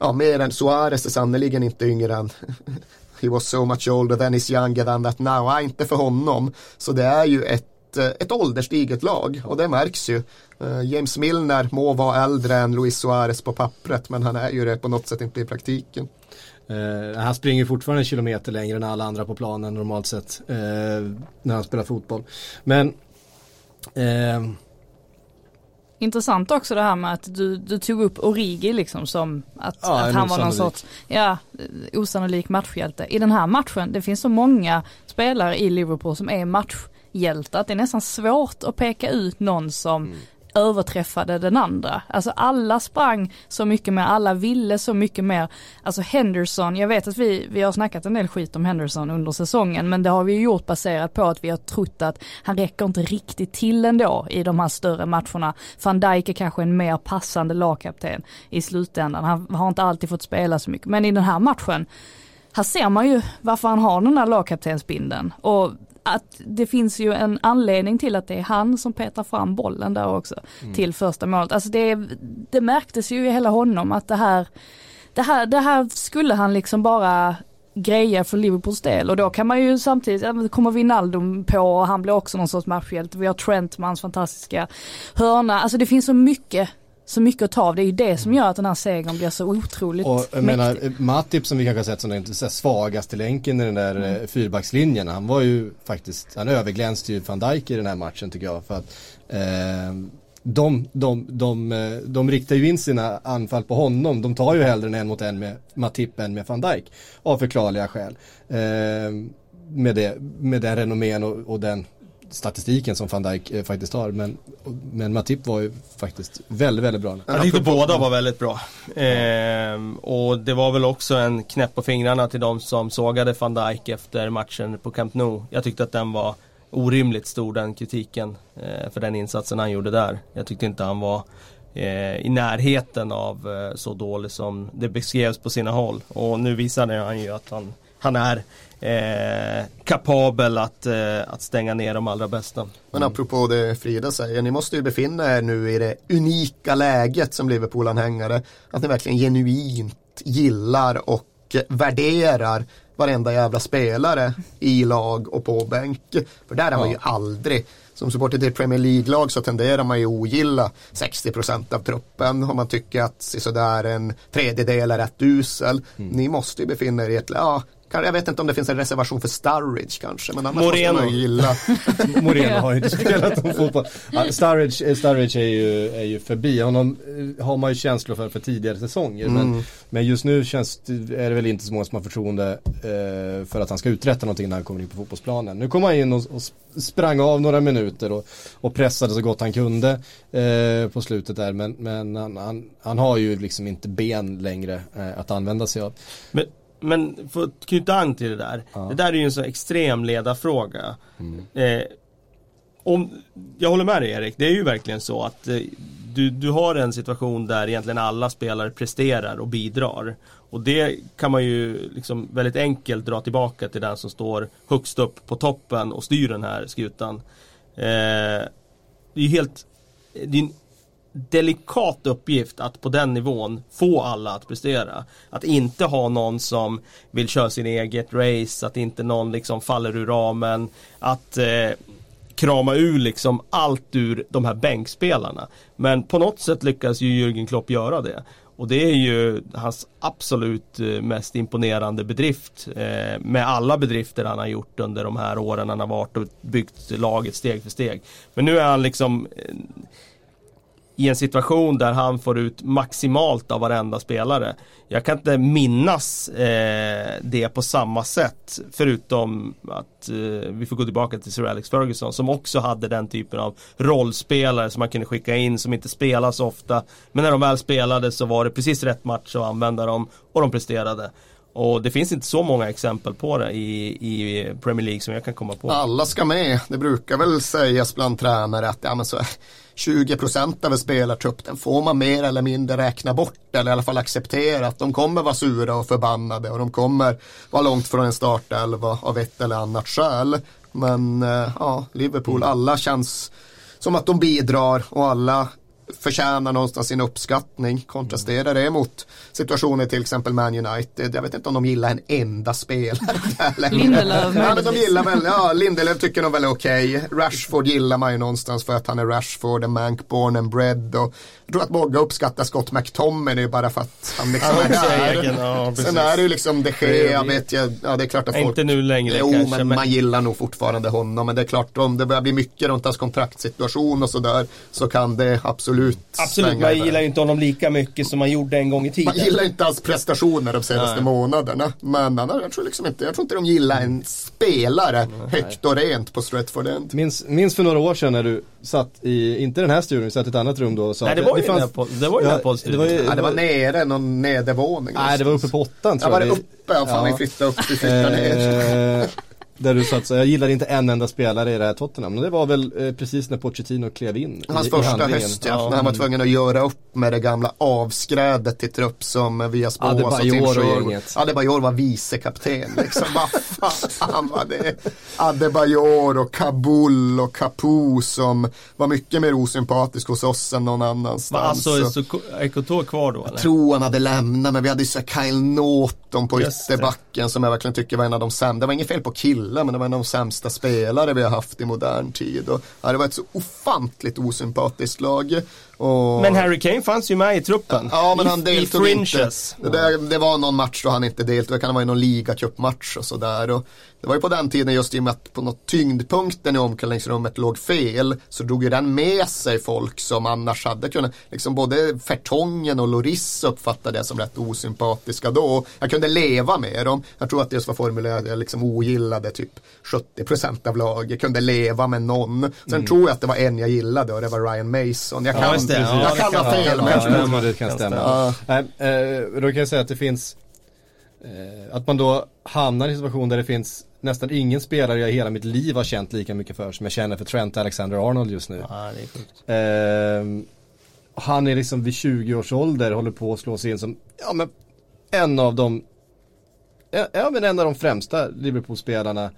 ja, mer än Suarez är sannerligen inte yngre än He was so much older than he's younger than that now. Nej, inte för honom. Så det är ju ett, eh, ett ålderstiget lag och det märks ju. Eh, James Milner må vara äldre än Luis Suarez på pappret men han är ju det på något sätt inte i praktiken. Uh, han springer fortfarande en kilometer längre än alla andra på planen normalt sett uh, när han spelar fotboll. Men Intressant också det här med att du, du tog upp Origi liksom som att, ja, att han var någon sorts, ja, osannolik matchhjälte. I den här matchen, det finns så många spelare i Liverpool som är matchhjältar att det är nästan svårt att peka ut någon som mm överträffade den andra. Alltså alla sprang så mycket mer, alla ville så mycket mer. Alltså Henderson, jag vet att vi, vi har snackat en del skit om Henderson under säsongen men det har vi gjort baserat på att vi har trott att han räcker inte riktigt till ändå i de här större matcherna. Van Dijk är kanske en mer passande lagkapten i slutändan. Han har inte alltid fått spela så mycket men i den här matchen här ser man ju varför han har den här lagkaptensbinden och att det finns ju en anledning till att det är han som petar fram bollen där också mm. till första målet. Alltså det, det märktes ju i hela honom att det här, det här, det här skulle han liksom bara greja för Liverpools del och då kan man ju samtidigt, kommer Wijnaldum på och han blir också någon sorts matchhjälte. Vi har Trent med hans fantastiska hörna. Alltså det finns så mycket så mycket att ta av. Det är ju det som gör att den här segern blir så otroligt Och jag mäktig. menar, Matip som vi kanske har sett som den svagaste länken i den där mm. Eh, fyrbackslinjen. Han var ju faktiskt, han överglänste ju van Dijk i den här matchen tycker jag. För att eh, de, de, de, eh, de riktar ju in sina anfall på honom. De tar ju hellre en en mot en med Matip än med van Dijk. Av förklarliga skäl. Eh, med, det, med den renommén och, och den statistiken som van Dijk eh, faktiskt har. Men, men Matip var ju faktiskt väldigt, väldigt bra. Jag tyckte båda var väldigt bra. Eh, och det var väl också en knäpp på fingrarna till de som sågade van Dijk efter matchen på Camp Nou. Jag tyckte att den var orimligt stor den kritiken eh, för den insatsen han gjorde där. Jag tyckte inte han var eh, i närheten av eh, så dålig som det beskrevs på sina håll. Och nu visade han ju att han, han är eh, kapabel att, eh, att stänga ner de allra bästa. Men apropå det Frida säger, ni måste ju befinna er nu i det unika läget som Liverpool-anhängare. Att ni verkligen genuint gillar och värderar varenda jävla spelare i lag och på bänk. För där är man ju aldrig som supporter till Premier League-lag så tenderar man ju att ogilla 60% av truppen och man tycker att sådär en tredjedel är rätt usel. Mm. Ni måste ju befinna er i ett, ja, jag vet inte om det finns en reservation för Sturridge kanske, men annars Moreno. måste man ju gilla. Moreno har ju inte spelat om fotboll. Sturridge, eh, Sturridge är, ju, är ju förbi. Honom eh, har man ju känslor för för tidigare säsonger. Mm. Men, men just nu känns är det väl inte så många som har förtroende eh, för att han ska uträtta någonting när han kommer in på fotbollsplanen. Nu kom han in och, och sprang av några minuter och, och pressade så gott han kunde eh, på slutet där. Men, men han, han, han, har ju liksom inte ben längre eh, att använda sig av. Men men för att knyta an till det där. Ja. Det där är ju en så extrem ledarfråga. Mm. Eh, om, jag håller med dig Erik, det är ju verkligen så att eh, du, du har en situation där egentligen alla spelare presterar och bidrar. Och det kan man ju liksom väldigt enkelt dra tillbaka till den som står högst upp på toppen och styr den här skutan. Eh, det är ju helt det är en delikat uppgift att på den nivån få alla att prestera. Att inte ha någon som vill köra sin eget race, att inte någon liksom faller ur ramen. Att eh, krama ur liksom allt ur de här bänkspelarna. Men på något sätt lyckas ju Jürgen Klopp göra det. Och det är ju hans absolut eh, mest imponerande bedrift eh, med alla bedrifter han har gjort under de här åren han har varit och byggt laget steg för steg. Men nu är han liksom eh, i en situation där han får ut maximalt av varenda spelare. Jag kan inte minnas eh, det på samma sätt förutom att eh, vi får gå tillbaka till Sir Alex Ferguson som också hade den typen av rollspelare som man kunde skicka in som inte spelas så ofta. Men när de väl spelade så var det precis rätt match att använda dem och de presterade. Och det finns inte så många exempel på det i, i Premier League som jag kan komma på. Alla ska med. Det brukar väl sägas bland tränare att ja, men så 20% av en spelartrupp den får man mer eller mindre räkna bort eller i alla fall acceptera att de kommer vara sura och förbannade och de kommer vara långt från en startelva av ett eller annat skäl. Men eh, ja, Liverpool, alla känns som att de bidrar och alla förtjänar någonstans sin uppskattning. Kontrastera det mot situationer till exempel Man United. Jag vet inte om de gillar en enda spelare Lindelöf ja, men de gillar väl, ja Lindelöf tycker de väl är okej. Okay. Rashford gillar man ju någonstans för att han är Rashford, en Mank born and bred och jag tror att många uppskattar Scott McTominay bara för att han liksom är där. Ja, Sen är det ju liksom de Gea, vet jag, ja det är klart att folk... Inte nu längre Jo, kanske, men, men man gillar nog fortfarande honom. Men det är klart om det börjar bli mycket runt hans kontraktsituation och sådär så kan det absolut Absolut, man gillar ju inte honom lika mycket som man gjorde en gång i tiden. Man gillar inte hans prestationer de senaste Nej. månaderna. Men jag tror liksom inte, jag tror inte de gillar en spelare Nej. högt och rent på Stretford End. Minns, minns för några år sedan när du satt i, inte den här studion, satt i ett annat rum då och sa Nej det var ju det, fanns, på, det var ju ja, på det var, ju, ja, det var nere, någon nedervåning. Nej det var uppe på åttan tror jag. Ja var det uppe? Ja, fan ja. vi flyttade upp, vi flyttade ner. Där du sa att jag gillar inte en enda spelare i det här Tottenham. Men det var väl eh, precis när Pochettino klev in. Hans i, första i höst ja, när han var tvungen att göra upp med det gamla avskrädet till trupp som via Spås och Sherwood. Adebayor var vicekapten liksom. Vad fan var det? Adebayor och Kabul och Capu som var mycket mer osympatisk hos oss än någon annanstans. Alltså, så Ekoto kvar då eller? Jag tror han hade lämnat men vi hade ju så Kyle Norton på ytterbacken som jag verkligen tycker var en av de sämsta. Det var inget fel på Kill gilla men det var en av de sämsta spelare vi har haft i modern tid. Och, ja, det var ett så ofantligt osympatiskt lag. Och... Men Harry Kane fanns ju med i truppen. Ja, men han deltog inte. Det, där, det var någon match då han inte deltog. Det kan ha varit någon ligacupmatch och sådär. Det var ju på den tiden just i och med att på något tyngdpunkten i omklädningsrummet låg fel så drog ju den med sig folk som annars hade kunnat, liksom både Fertongen och Loris uppfattade det som rätt osympatiska då. Jag kunde leva med dem. Jag tror att det just var formulerat, jag liksom ogillade typ 70% av laget. Kunde leva med någon. Sen mm. tror jag att det var en jag gillade och det var Ryan Mason. Jag kan, ja, jag ja, kan ha fel. Men det kan stämma. Ja. Nej, eh, då kan jag säga att det finns eh, att man då hamnar i en situation där det finns nästan ingen spelare jag i hela mitt liv har känt lika mycket för som jag känner för Trent Alexander-Arnold just nu. Ja, det är sjukt. Eh, han är liksom vid 20 års ålder håller på att slå sig in som, ja men en av de, ja men en av de främsta Liverpool-spelarna,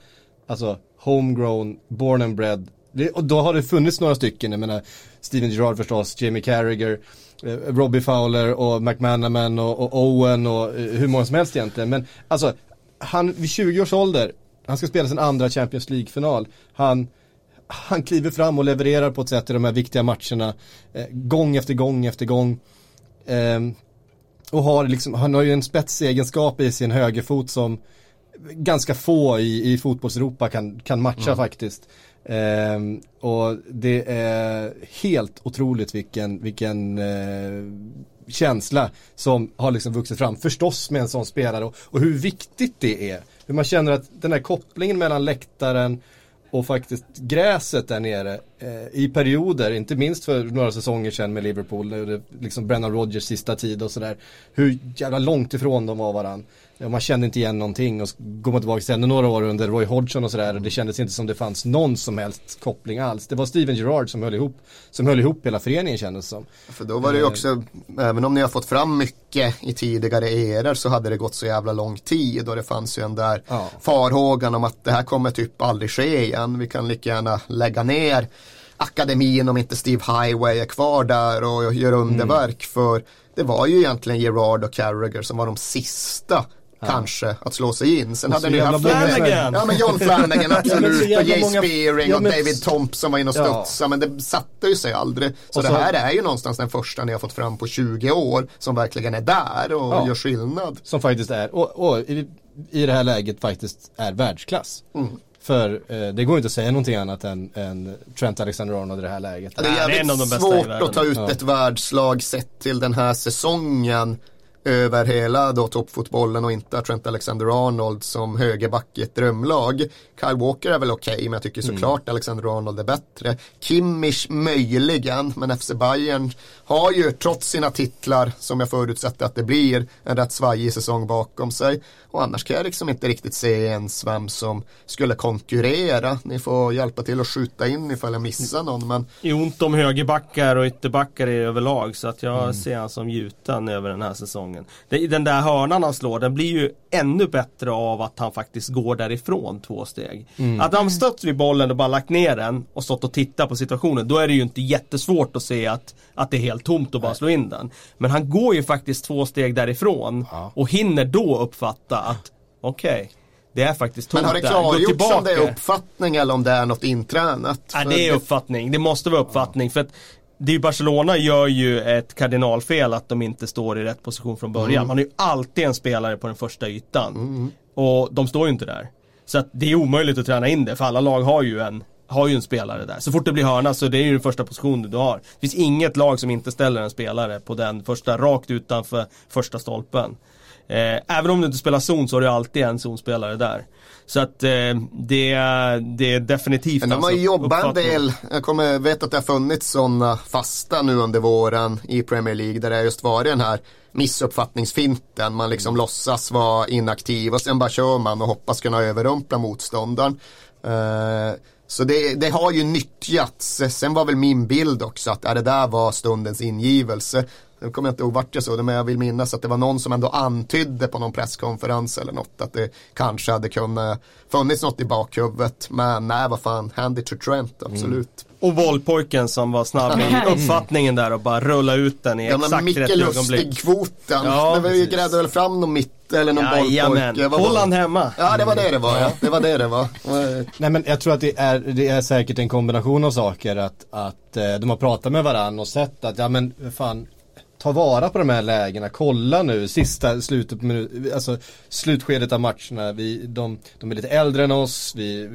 alltså homegrown, born and bred. Och då har det funnits några stycken, jag menar Steven Gerrard förstås, Jamie Carragher, eh, Robbie Fowler och McManaman och, och Owen och eh, hur många som helst egentligen. Men alltså, han vid 20 års ålder han ska spela sin andra Champions League-final. Han, han kliver fram och levererar på ett sätt i de här viktiga matcherna. Eh, gång efter gång efter gång. Eh, och har liksom, han har ju en spetsegenskap i sin högerfot som ganska få i, i fotbolls-Europa kan, kan matcha mm. faktiskt. Eh, och det är helt otroligt vilken, vilken eh, känsla som har liksom vuxit fram. Förstås med en sån spelare och, och hur viktigt det är hur man känner att den här kopplingen mellan läktaren och faktiskt gräset där nere eh, i perioder, inte minst för några säsonger sedan med Liverpool, det, liksom Brennan Rodgers sista tid och sådär, hur jävla långt ifrån de var varandra. Man kände inte igen någonting och går man tillbaka till ännu några år under Roy Hodgson och sådär, det kändes inte som det fanns någon som helst koppling alls. Det var Steven Gerrard som höll ihop, som höll ihop hela föreningen kändes som. För då var det ju eh. också, även om ni har fått fram mycket i tidigare eror så hade det gått så jävla lång tid och det fanns ju en där ja. farhågan om att det här kommer typ aldrig ske igen. Vi kan lika gärna lägga ner akademin om inte Steve Highway är kvar där och gör underverk. Mm. För det var ju egentligen Gerard och Carragher som var de sista. Kanske att slå sig in. Sen hade ni haft Flanagan. Ja men John Flanagan absolut. och Jay många... Spearing ja, och David Thompson var inne och studsade. Ja. Men det satte ju sig aldrig. Så, så, det här är ju någonstans den första ni har fått fram på 20 år. Som verkligen är där och ja. gör skillnad. Som faktiskt är, och, och i, i, det här läget faktiskt är världsklass. Mm. För eh, det går inte att säga någonting annat än, än Trent Alexander-Arnold i det här läget. Ja, det är jävligt svårt att ta ut ett världslag sett till den här säsongen. Över hela då toppfotbollen och inte Trent Alexander-Arnold som högerback i ett drömlag. Kyle Walker är väl okej okay, men jag tycker såklart mm. Alexander-Arnold är bättre. Kimmich möjligen men FC Bayern har ju trots sina titlar som jag förutsätter att det blir en rätt svajig säsong bakom sig. Och annars kan jag liksom inte riktigt se ens vem som skulle konkurrera. Ni får hjälpa till att skjuta in ifall jag missar någon. Men... Det är ont om högerbackar och ytterbackar i överlag så att jag mm. ser han som gjuten över den här säsongen. Den där hörnan han slår den blir ju ännu bättre av att han faktiskt går därifrån två steg. Mm. Att han stött vid bollen och bara lagt ner den och stått och tittat på situationen. Då är det ju inte jättesvårt att se att, att det är helt tomt och bara slå in den. Men han går ju faktiskt två steg därifrån och hinner då uppfatta att okej, okay, det är faktiskt tomt Men har det klargjorts om det är uppfattning eller om det är något intränat? Nej, det är uppfattning. Det måste vara uppfattning. För att det är Barcelona gör ju ett kardinalfel att de inte står i rätt position från början. Mm. Man har ju alltid en spelare på den första ytan. Mm. Och de står ju inte där. Så att det är omöjligt att träna in det för alla lag har ju en har ju en spelare där. Så fort det blir hörna så det är ju den första positionen du har. Det finns inget lag som inte ställer en spelare på den första, rakt utanför första stolpen. Eh, även om du inte spelar zon så har du alltid en zonspelare där. Så att eh, det, det är definitivt Men de har alltså, jobbat en del, jag kommer, vet att det har funnits sådana fasta nu under våren i Premier League där det just varit den här missuppfattningsfinten. Man liksom mm. låtsas vara inaktiv och sen bara kör man och hoppas kunna överrumpla motståndaren. Eh, så det, det, har ju nyttjats. Sen var väl min bild också att det där var stundens ingivelse. Nu kommer jag inte ihåg vart jag såg det men jag vill minnas att det var någon som ändå antydde på någon presskonferens eller något att det kanske hade kunnat funnits något i bakhuvudet. Men nej vad fan, hand it to Trent, absolut. Mm. Och bollpojken som var snabb i uppfattningen där och bara rulla ut den i ja, exakt Micke rätt ögonblick. Lustig-kvoten. Ja, vi grävde väl fram någon mitt eller någon ja, bollpojke. Holland hemma. Ja det var det det var ja. Det var det det var. Nej men jag tror att det är, det är säkert en kombination av saker att, att eh, de har pratat med varandra och sett att ja men fan ta vara på de här lägena, kolla nu sista slutet på minut, alltså slutskedet av matcherna. Vi, de, de är lite äldre än oss, vi,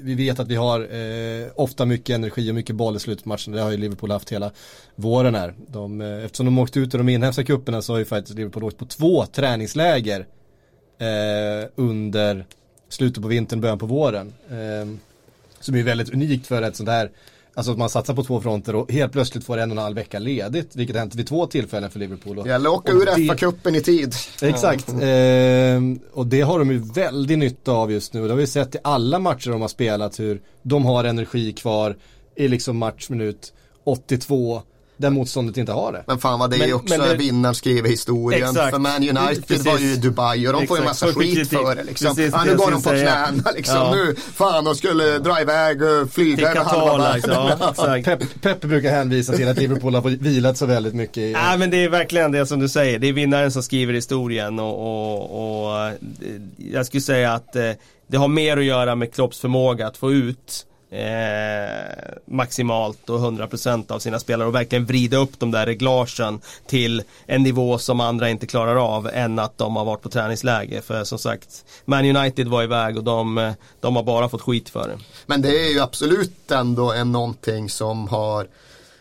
vi vet att vi har eh, ofta mycket energi och mycket boll i slutet på matcherna. Det har ju Liverpool haft hela våren här. De, eh, eftersom de åkte ut i de inhemska cuperna så har ju faktiskt Liverpool åkt på två träningsläger eh, under slutet på vintern, början på våren. Eh, som är väldigt unikt för ett sånt här Alltså att man satsar på två fronter och helt plötsligt får en och en halv vecka ledigt. Vilket har hänt vid två tillfällen för Liverpool. Det gäller att åka ur FA-cupen i tid. Exakt. Eh, och det har de ju väldigt nytta av just nu. Det har vi sett i alla matcher de har spelat hur de har energi kvar i liksom matchminut 82 där motståndet inte har det. Men fan vad det men, är också det... vinnaren skriver historien. Exakt. För Man United Precis. var ju i Dubai och de Exakt. får ju massa skit för det liksom. Precis, ja, nu går de på knäna liksom. Ja. Nu, fan de skulle dra iväg och flyga över halva världen. Ja, Pep, Pep brukar hänvisa till att Liverpool har vilat så väldigt mycket. I, ja men det är verkligen det som du säger. Det är vinnaren som skriver historien och, och, och jag skulle säga att eh, det har mer att göra med Klopps förmåga att få ut eh, maximalt och 100% av sina spelare och verkligen vrida upp de där reglagen till en nivå som andra inte klarar av än att de har varit på träningsläge. För som sagt, Man United var iväg och de, de har bara fått skit för det. Men det är ju absolut ändå en någonting som har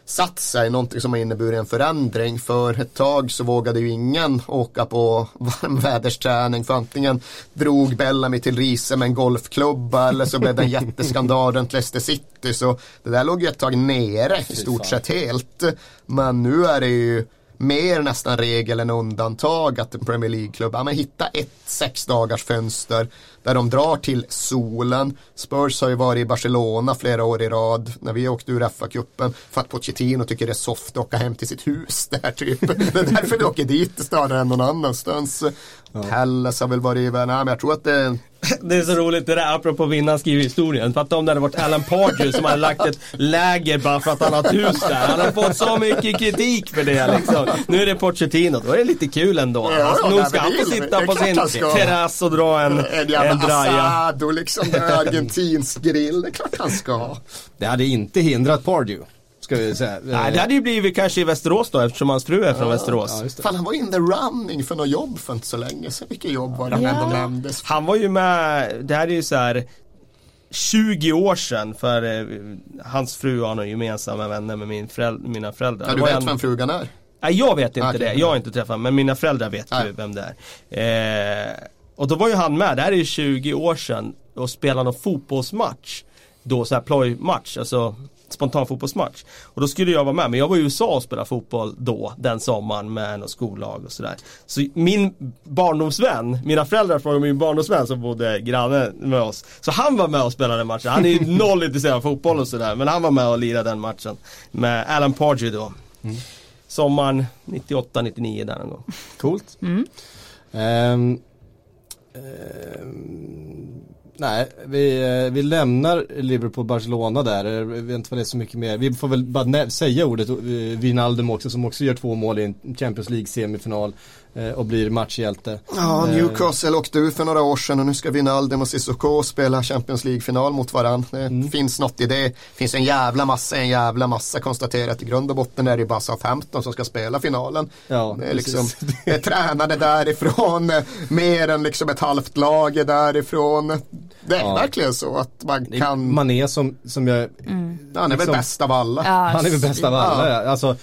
satt sig, någonting som har inneburit en förändring. För ett tag så vågade ju ingen åka på varmvädersträning för antingen drog Bellamy till Riese med en golfklubba eller så blev det en jätteskandal runt Leicester City. Så det där låg ju ett tag nere i stort sett helt. Men nu är det ju mer nästan regel än undantag att en Premier League-klubb, ja men hitta ett sex dagars fönster där de drar till solen. Spurs har ju varit i Barcelona flera år i rad när vi åkte ur FA-cupen för att Pochettino tycker det är soft att åka hem till sitt hus där typ. Det är därför vi åker dit snarare än någon annanstans. Ja. Har väl varit i, nej men jag tror att det det är så roligt det där apropå vinna skriver historien. Fatta om det hade varit Alan Pardew som hade lagt ett läger bara för att han har ett hus där. Han har fått så mycket kritik för det liksom. Nu är det Pochettino, då är det lite kul ändå. Ja, alltså, nog ska han få sitta på sin terrass och dra en, en, en. Asado liksom, argentinsk grill. Det är klart han ska. Det hade inte hindrat Pardew. Ska vi säga. Nej, det hade ju blivit kanske i Västerås då eftersom hans fru är från ja, Västerås. Ja, Fan, han var in the running för något jobb för inte så länge sedan. Vilket jobb var det ja. ändå nämndes? Han var ju med, det här är ju så här 20 år sedan för eh, hans fru har några gemensamma vänner med min föräldrar, mina föräldrar. Ja, du vet vem frugan är? Nej jag vet inte okay. det, jag har inte träffat men mina föräldrar vet ju vem det är. Eh, och då var ju han med, det här är ju 20 år sedan och spelade någon fotbollsmatch. Då så här plojmatch, alltså spontan fotbollsmatch. Och då skulle jag vara med, men jag var i USA och spelade fotboll då, den sommaren med något skollag och sådär. Så min barndomsvän, mina föräldrar frågade min barndomsvän som bodde granne med oss. Så han var med och spelade den matchen. Han är ju noll intresserad av fotboll och sådär, men han var med och lirade den matchen. Med Alan Pardew då. Mm. Sommaren 98-99 där någon gång. Coolt. Mm. Um, Eh, Nej, vi, eh, vi lämnar Liverpool-Barcelona där. Eh, Jag vet inte vad det är så mycket mer. Vi får väl bara säga ordet eh, Wijnaldum också som också gör två mål i en Champions League-semifinal. Eh, och blir matchhjälte. Ja, Newcastle åkte ur för några år sedan och nu ska Wijnaldum och Sissoko spela Champions League-final mot varandra. Det mm. finns något i det. Det finns en jävla massa, en jävla massa konstaterat. I grund och botten är det bara SA-15 som ska spela finalen. Ja, det är liksom det är tränade därifrån, mer än liksom ett halvt lag därifrån. Det är ja. verkligen så att man kan. Man är som, som jag. Mm. Han är liksom, väl bäst av alla. Ja, han är väl bäst av alla. Ja. Alltså,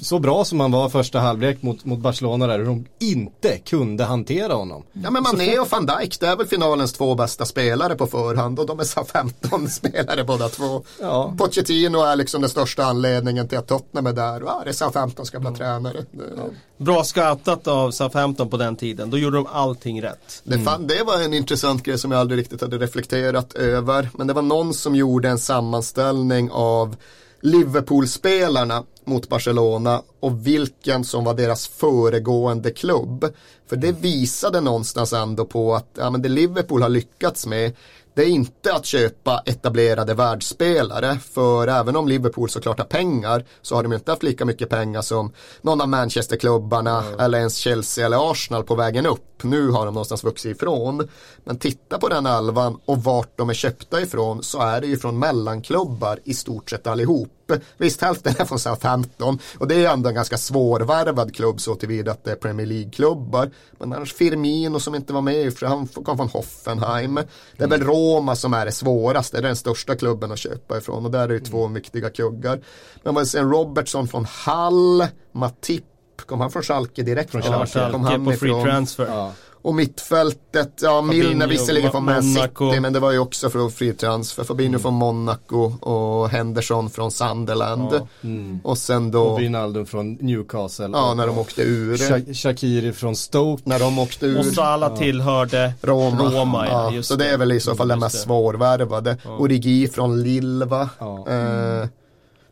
så bra som han var första halvlek mot, mot Barcelona där, hur de inte kunde hantera honom. Ja men Mané och van Dijk, det är väl finalens två bästa spelare på förhand och de är så 15 spelare båda två. Ja. Pochettino är liksom den största anledningen till att Tottenham är där och ja, Southampton ska bli mm. tränare. Ja. Bra scoutat av Southampton på den tiden, då gjorde de allting rätt. Mm. Det, fan, det var en intressant grej som jag aldrig riktigt hade reflekterat över, men det var någon som gjorde en sammanställning av Liverpool-spelarna mot Barcelona och vilken som var deras föregående klubb. För det visade någonstans ändå på att ja, men det Liverpool har lyckats med det är inte att köpa etablerade världsspelare för även om Liverpool såklart har pengar så har de inte haft lika mycket pengar som någon av Manchesterklubbarna mm. eller ens Chelsea eller Arsenal på vägen upp. Nu har de någonstans vuxit ifrån. Men titta på den alvan och vart de är köpta ifrån så är det ju från mellanklubbar i stort sett allihop. Visst, hälften är från Southampton och det är ändå en ganska svårvärvad klubb så tillvida att det är Premier League-klubbar. Men annars Firmino som inte var med, för han kom från Hoffenheim. Det är väl Roma som är det svåraste, det är den största klubben att köpa ifrån och där är det två mm. viktiga kuggar. Men vad säger Robertson från Hall, Matip, kom han från Schalke direkt? Från Schalke, ja, kom han på free transfer. Ja. Och mittfältet, ja Milner visserligen från Man City men det var ju också från fri transfer. Fabinho mm. från Monaco och Henderson från Sunderland. Ja. Mm. Och sen då Och Wijnaldum från Newcastle. Ja, när de åkte ur. Sha Shakiri från Stoke. När de åkte ur. Och så alla ja. tillhörde Roma. Roma ja, ja. så det är väl i så fall den mest svårvärvade. Ja. Origi från Lilva. Ja. Eh,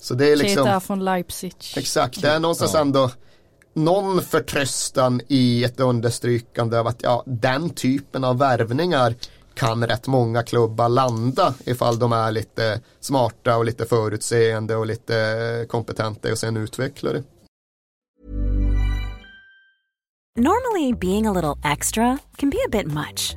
så det är liksom. Keita från Leipzig. Exakt, det är någonstans ändå någon förtröstan i ett understrykande av att ja, den typen av värvningar kan rätt många klubbar landa ifall de är lite smarta och lite förutseende och lite kompetenta och sen utveckla det. Normally being a little extra can be a bit much,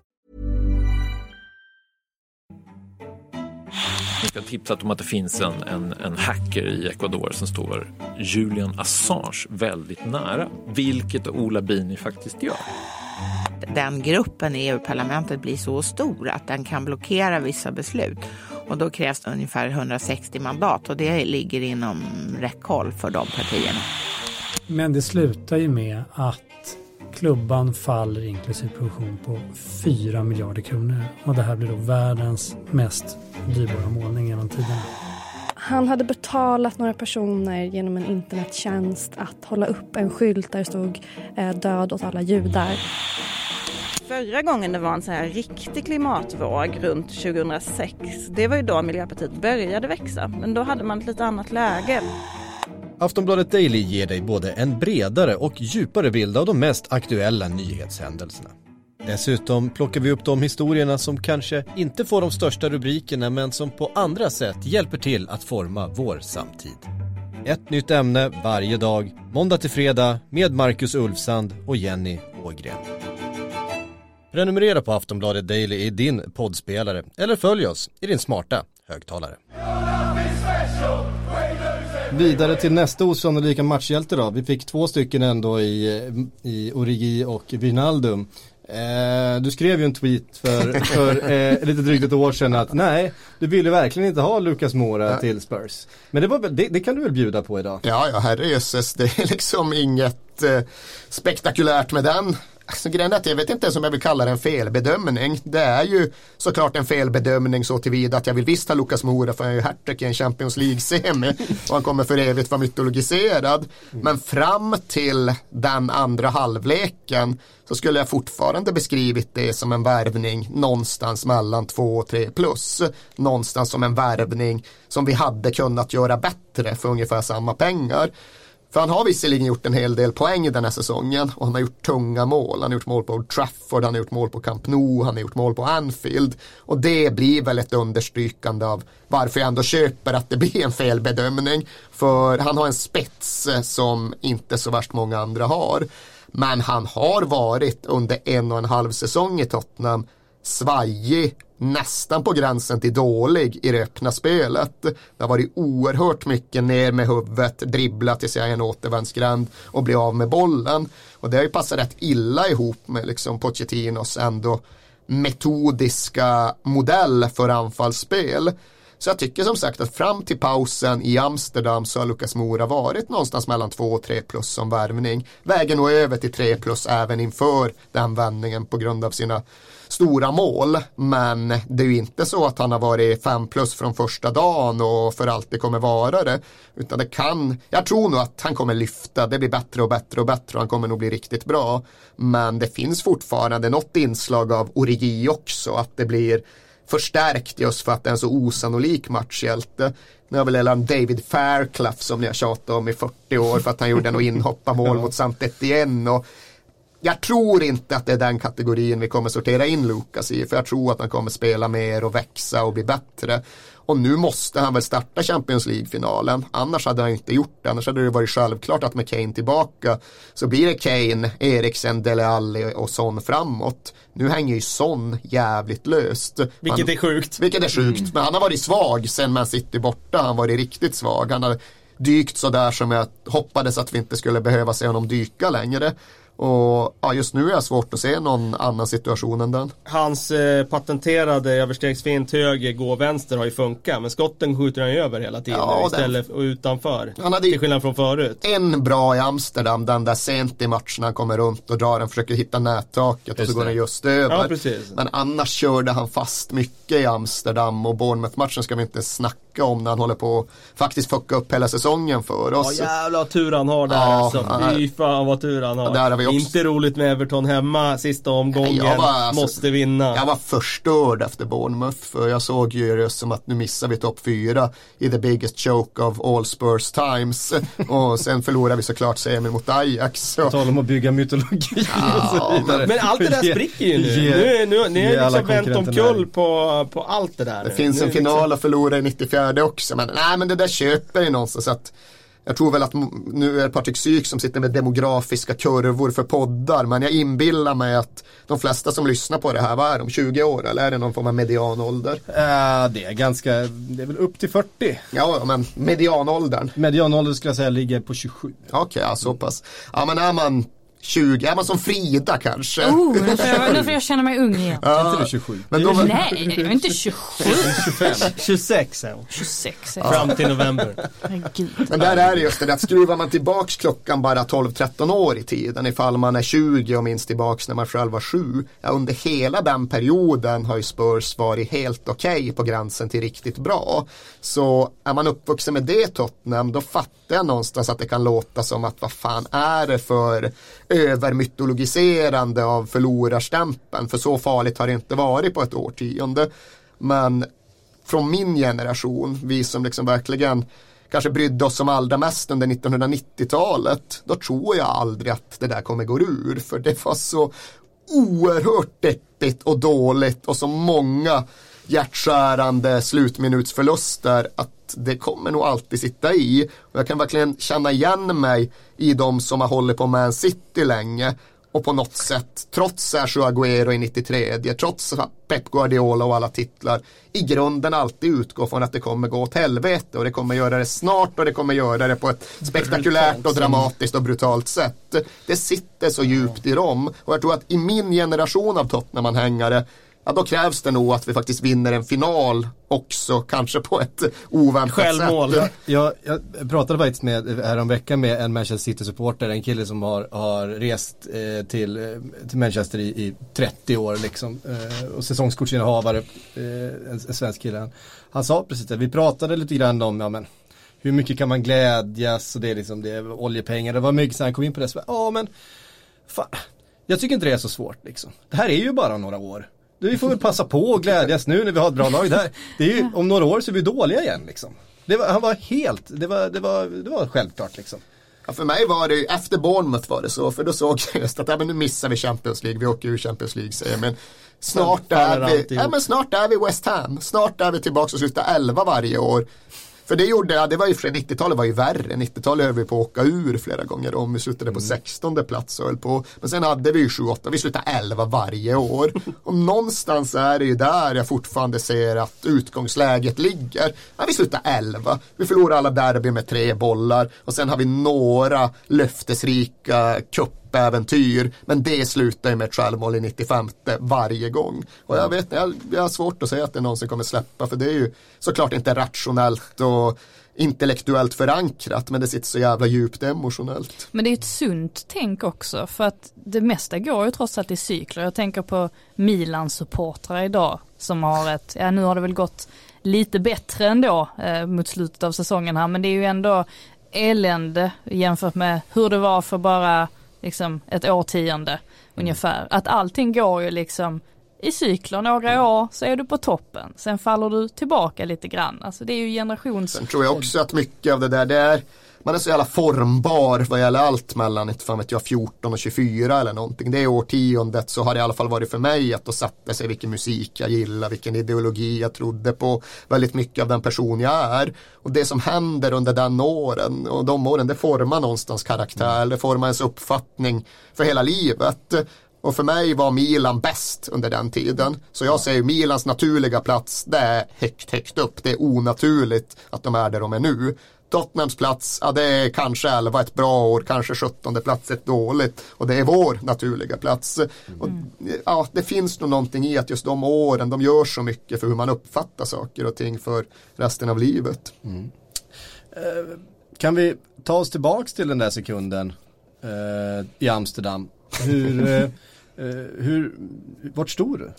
Jag ska tipsa om att det finns en, en, en hacker i Ecuador som står Julian Assange väldigt nära, vilket Ola Bini faktiskt gör. Den gruppen i EU-parlamentet blir så stor att den kan blockera vissa beslut. Och då krävs det ungefär 160 mandat och det ligger inom räckhåll för de partierna. Men det slutar ju med att Klubban faller inklusive produktion på 4 miljarder kronor och det här blir då världens mest dyrbara målning genom tiderna. Han hade betalat några personer genom en internettjänst att hålla upp en skylt där det stod eh, död åt alla judar. Förra gången det var en så här riktig klimatvåg runt 2006, det var ju då Miljöpartiet började växa. Men då hade man ett lite annat läge. Aftonbladet Daily ger dig både en bredare och djupare bild av de mest aktuella nyhetshändelserna. Dessutom plockar vi upp de historierna som kanske inte får de största rubrikerna men som på andra sätt hjälper till att forma vår samtid. Ett nytt ämne varje dag, måndag till fredag med Marcus Ulfsand och Jenny Ågren. Prenumerera på Aftonbladet Daily i din poddspelare eller följ oss i din smarta högtalare. Vidare till nästa osannolika matchhjälte då. Vi fick två stycken ändå i, i Origi och Wijnaldum. Eh, du skrev ju en tweet för, för eh, lite drygt ett år sedan att nej, du ville verkligen inte ha Lucas Moura ja. till Spurs. Men det, var, det, det, kan du väl bjuda på idag? Ja, ja herrejösses, det är liksom inget eh, spektakulärt med den. Alltså, grejen är att jag vet inte ens om jag vill kalla det en felbedömning. Det är ju såklart en felbedömning så tillvida att jag vill visst ha Lucas Moura för han är ju hattrick i en Champions League-semi och han kommer för evigt vara mytologiserad. Men fram till den andra halvleken så skulle jag fortfarande beskrivit det som en värvning någonstans mellan 2 och 3 plus. Någonstans som en värvning som vi hade kunnat göra bättre för ungefär samma pengar. För han har visserligen gjort en hel del poäng den här säsongen och han har gjort tunga mål. Han har gjort mål på Old Trafford, han har gjort mål på Camp Nou, han har gjort mål på Anfield. Och det blir väl ett understrykande av varför jag ändå köper att det blir en felbedömning. För han har en spets eh, som inte så värst många andra har. Men han har varit under en och en halv säsong i Tottenham svajig, nästan på gränsen till dålig i det öppna spelet. Det har varit oerhört mycket ner med huvudet, dribbla tills jag är en återvändsgränd och bli av med bollen. Och det har ju passat rätt illa ihop med liksom Pochettinos ändå metodiska modell för anfallsspel. Så jag tycker som sagt att fram till pausen i Amsterdam så har Lukas Mora varit någonstans mellan 2 och 3 plus som värvning. Vägen nog över till 3 plus även inför den vändningen på grund av sina stora mål. Men det är ju inte så att han har varit 5 plus från första dagen och för alltid kommer vara det. Utan det kan, jag tror nog att han kommer lyfta, det blir bättre och bättre och bättre och han kommer nog bli riktigt bra. Men det finns fortfarande något inslag av origi också, att det blir förstärkt just för att det är en så osannolik matchhjälte. Nu har väl David Fairclough som ni har tjatat om i 40 år för att han gjorde något inhopparmål mot saint Etienne och jag tror inte att det är den kategorin vi kommer sortera in Lukas i. För jag tror att han kommer spela mer och växa och bli bättre. Och nu måste han väl starta Champions League-finalen. Annars hade han inte gjort det. Annars hade det varit självklart att med Kane tillbaka så blir det Kane, Eriksen, Dele Alli och Son framåt. Nu hänger ju Son jävligt löst. Vilket är sjukt. Vilket är sjukt. Mm. Men han har varit svag sen man sitter borta. Han har varit riktigt svag. Han har dykt sådär som jag hoppades att vi inte skulle behöva se honom dyka längre. Och ja, just nu är det svårt att se någon annan situation än den. Hans eh, patenterade överstegsfint höger gå vänster har ju funkat. Men skotten skjuter han ju över hela tiden ja, istället och utanför. Han hade till skillnad från förut. En bra i Amsterdam, den där sent i matchen han kommer runt och drar den, försöker hitta nättaket och så går den just över. Ja, precis. Men annars körde han fast mycket i Amsterdam och Bournemouth-matchen ska vi inte snacka om när han håller på att faktiskt fucka upp hela säsongen för oss. Ja jävlar tur han har där ja, alltså. Fy fan vad tur han har. Där har vi också... Inte roligt med Everton hemma sista omgången. Var, alltså, Måste vinna. Jag var förstörd efter Bournemouth. För jag såg ju det som att nu missar vi topp fyra i the biggest choke of all Spurs times. och sen förlorar vi såklart semi mot Ajax. På tal om att bygga mytologi ja, och så vidare. Men allt det där spricker ju nu. Ge, nu, nu, ni har liksom vänt omkull på, på allt det där. Det finns nu en final liksom... att förlora i 94 också. Men nej men det där köper ju någonstans. att jag tror väl att nu är det Patrik Syk som sitter med demografiska kurvor för poddar men jag inbillar mig att de flesta som lyssnar på det här, vad är de, 20 år eller är det någon form av medianålder? Uh, det är ganska, det är väl upp till 40. Ja, men medianåldern? Medianåldern skulle jag säga ligger på 27. Okej, okay, ja, så pass. Ja men är man 20, är man som Frida kanske? Oh, nu får jag, nu får jag känna mig ung igen. Ja. Är inte du 27? Men då, Nej, jag är inte 27. 25. 26 är hon. 26 ja. Fram till november. Men där är det just det, att skruvar man tillbaks klockan bara 12-13 år i tiden ifall man är 20 och minns tillbaks när man själv var 7. Ja, under hela den perioden har ju Spurs varit helt okej okay på gränsen till riktigt bra. Så är man uppvuxen med det Tottenham då fattar jag någonstans att det kan låta som att vad fan är det för övermytologiserande av förlorarstämpeln. För så farligt har det inte varit på ett årtionde. Men från min generation, vi som liksom verkligen kanske brydde oss som allra mest under 1990-talet. Då tror jag aldrig att det där kommer gå ur. För det var så oerhört deppigt och dåligt och så många hjärtskärande slutminutsförluster att det kommer nog alltid sitta i. Och jag kan verkligen känna igen mig i de som har hållit på Man City länge och på något sätt, trots Sergio Aguero i 93, trots Pep Guardiola och alla titlar, i grunden alltid utgår från att det kommer gå åt helvete och det kommer göra det snart och det kommer göra det på ett spektakulärt och dramatiskt och brutalt sätt. Det sitter så djupt i dem och jag tror att i min generation av Tottenham-anhängare ja då krävs det nog att vi faktiskt vinner en final också, kanske på ett oväntat Självmål. sätt. Jag, jag pratade faktiskt med, häromveckan med en Manchester City-supporter, en kille som har, har rest eh, till, eh, till Manchester i, i 30 år liksom. Eh, och säsongskortsinnehavare, eh, en, en svensk kille. Han sa precis det, vi pratade lite grann om, ja men hur mycket kan man glädjas och det är liksom, det är oljepengar, det var mycket så han kom in på det, så ja men, fan, jag tycker inte det är så svårt liksom. Det här är ju bara några år. Vi får väl passa på och glädjas nu när vi har ett bra lag. Det, här, det är ju, om några år så är vi dåliga igen liksom. Det var, han var helt, det var, det var, det var självklart liksom. Ja, för mig var det, efter Bournemouth var det så, för då såg jag just att ja, men nu missar vi Champions League, vi åker ur Champions League säger men snart är, vi, ja, men snart är vi West Ham, snart är vi tillbaka och slutar 11 varje år. För det gjorde jag, det var ju för 90-talet var ju värre. 90-talet höll vi på att åka ur flera gånger om. Vi slutade på mm. 16 plats och höll på. Men sen hade vi ju 7-8, vi slutade 11 varje år. Och någonstans är det ju där jag fortfarande ser att utgångsläget ligger. Ja, vi slutar 11. Vi förlorar alla derby med tre bollar. Och sen har vi några löftesrika cup äventyr Men det slutar ju med ett självmål i 95 varje gång. Och jag vet jag, jag har svårt att säga att det någonsin kommer släppa för det är ju såklart inte rationellt och intellektuellt förankrat men det sitter så jävla djupt emotionellt. Men det är ett sunt tänk också för att det mesta går ju trots allt i cykler. Jag tänker på Milans supportrar idag som har ett, ja nu har det väl gått lite bättre ändå eh, mot slutet av säsongen här men det är ju ändå elände jämfört med hur det var för bara liksom ett årtionde mm. ungefär. Att allting går ju liksom i cykler, några mm. år så är du på toppen. Sen faller du tillbaka lite grann. Alltså det är ju generations... Sen tror jag också att mycket av det där, det är man är så jävla formbar vad gäller allt mellan inte fan vet jag, 14 och 24 eller någonting. Det årtiondet så har det i alla fall varit för mig att då satte sig vilken musik jag gillar, vilken ideologi jag trodde på, väldigt mycket av den person jag är. Och det som händer under den åren och de åren det formar någonstans karaktär, det formar ens uppfattning för hela livet. Och för mig var Milan bäst under den tiden. Så jag säger Milans naturliga plats, det är högt, högt upp. Det är onaturligt att de är där de är nu. Tottenhams plats, ja det är kanske 11 ett bra år, kanske 17 plats ett dåligt. Och det är vår naturliga plats. Mm. Och, ja, det finns nog någonting i att just de åren, de gör så mycket för hur man uppfattar saker och ting för resten av livet. Mm. Eh, kan vi ta oss tillbaks till den där sekunden eh, i Amsterdam? Hur, eh, eh hur, vart stod du?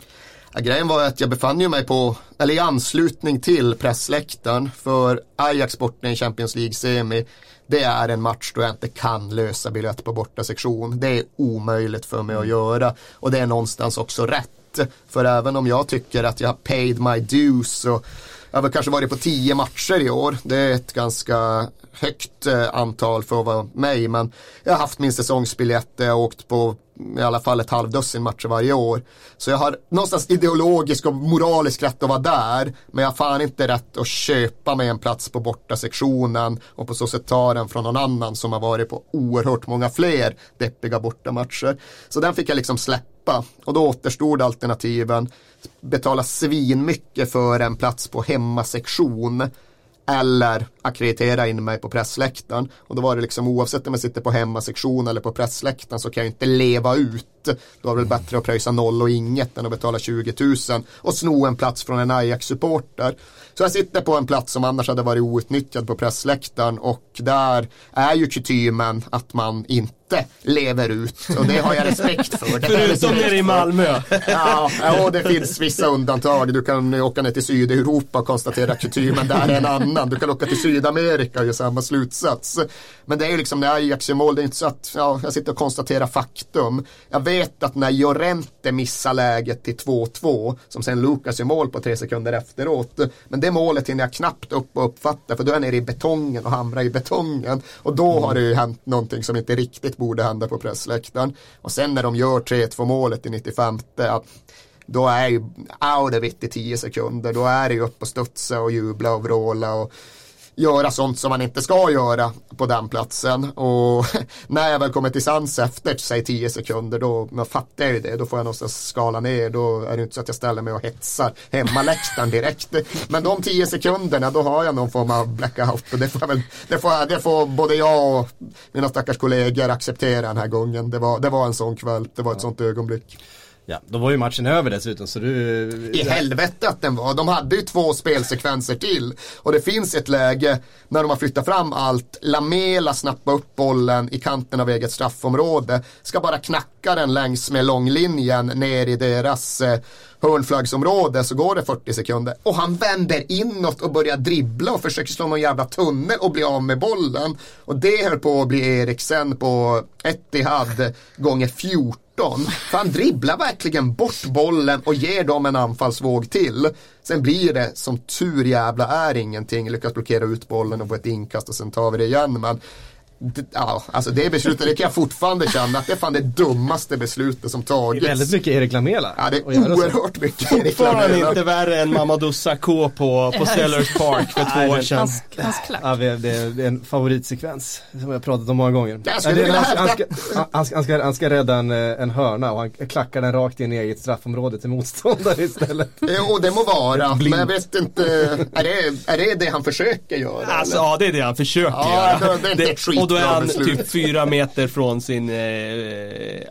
Ja, grejen var att jag befann mig på, eller i anslutning till pressläktaren för Ajax borta i Champions League-semi. Det är en match då jag inte kan lösa biljett på borta sektion. Det är omöjligt för mig att göra och det är någonstans också rätt. För även om jag tycker att jag har paid my dues så jag har kanske varit på tio matcher i år. Det är ett ganska högt eh, antal för att vara mig men jag har haft min säsongsbiljett, jag har åkt på i alla fall ett halvdussin matcher varje år. Så jag har någonstans ideologisk och moralisk rätt att vara där. Men jag har fan inte rätt att köpa mig en plats på borta sektionen och på så sätt ta den från någon annan som har varit på oerhört många fler deppiga bortamatcher. Så den fick jag liksom släppa och då återstod alternativen betala svinmycket för en plats på hemmasektion eller akkreditera in mig på pressläktaren. Och då var det liksom oavsett om jag sitter på hemmasektion eller på pressläktaren så kan jag inte leva ut. Då är det väl bättre att pröjsa noll och inget än att betala 20 000 och sno en plats från en Ajax-supporter. Så jag sitter på en plats som annars hade varit outnyttjad på pressläktaren och där är ju kutymen att man inte lever ut och det har jag respekt för. Förutom nere i Malmö. ja, ja, det finns vissa undantag. Du kan åka ner till Sydeuropa och konstatera kutymen där är en annan. Du kan åka till Sydamerika och göra samma slutsats. Men det är ju liksom när Ajax gör mål, det är inte så att ja, jag sitter och konstaterar faktum. Jag vet att när Jorente missar läget till 2-2, som sen Lukas gör mål på tre sekunder efteråt. Men det målet hinner jag knappt upp och uppfatta, för då är jag nere i betongen och hamrar i betongen. Och då har det ju hänt någonting som inte riktigt borde hända på pressläktaren. Och sen när de gör 3-2 målet i 95, då är ju out of it i 10 sekunder. Då är det ju upp och studsa och jubla och vråla och göra sånt som man inte ska göra på den platsen. Och när jag väl kommer till sans efter, säg 10 sekunder, då fattar jag ju det. Då får jag någonstans skala ner. Då är det inte så att jag ställer mig och hetsar hemmaläktaren direkt. Men de 10 sekunderna, då har jag någon form av blackout. Och det får, väl, det får, det får både jag och mina stackars kollegor acceptera den här gången. Det var, det var en sån kväll, det var ett sånt ögonblick. Ja, då var ju matchen över dessutom så du... I helvete att den var. De hade ju två spelsekvenser till. Och det finns ett läge när de har flyttat fram allt. Lamela snappar upp bollen i kanten av eget straffområde. Ska bara knacka den längs med långlinjen ner i deras eh, hörnflaggsområde så går det 40 sekunder. Och han vänder inåt och börjar dribbla och försöker slå någon jävla tunnel och bli av med bollen. Och det höll på att bli Eriksen på Etihad gånger 14 för han dribblar verkligen bort bollen och ger dem en anfallsvåg till. Sen blir det som tur jävla är ingenting, lyckas blockera ut bollen och få ett inkast och sen tar vi det igen. Men Ja, alltså det beslutet, det kan jag fortfarande känna att det är fan det dummaste beslutet som tagits. Det är väldigt mycket Erik Lamela. Ja, det är oerhört mycket Erik Lamela. Fortfarande inte värre än Mamadou Sakho på, på Sellers Park för två år sedan. Hans, hans ja, det, är, en favoritsekvens som jag har pratat om många gånger. Han, han, ska, han, ska, han, ska, han ska rädda en, en hörna och han klackar den rakt in i eget straffområde till motståndare istället. Jo, det må vara, men jag vet inte, är det, är det det han försöker göra? Alltså, ja, det är det han försöker ja, göra. Det, det är inte det, då är han typ fyra meter från sin, eh,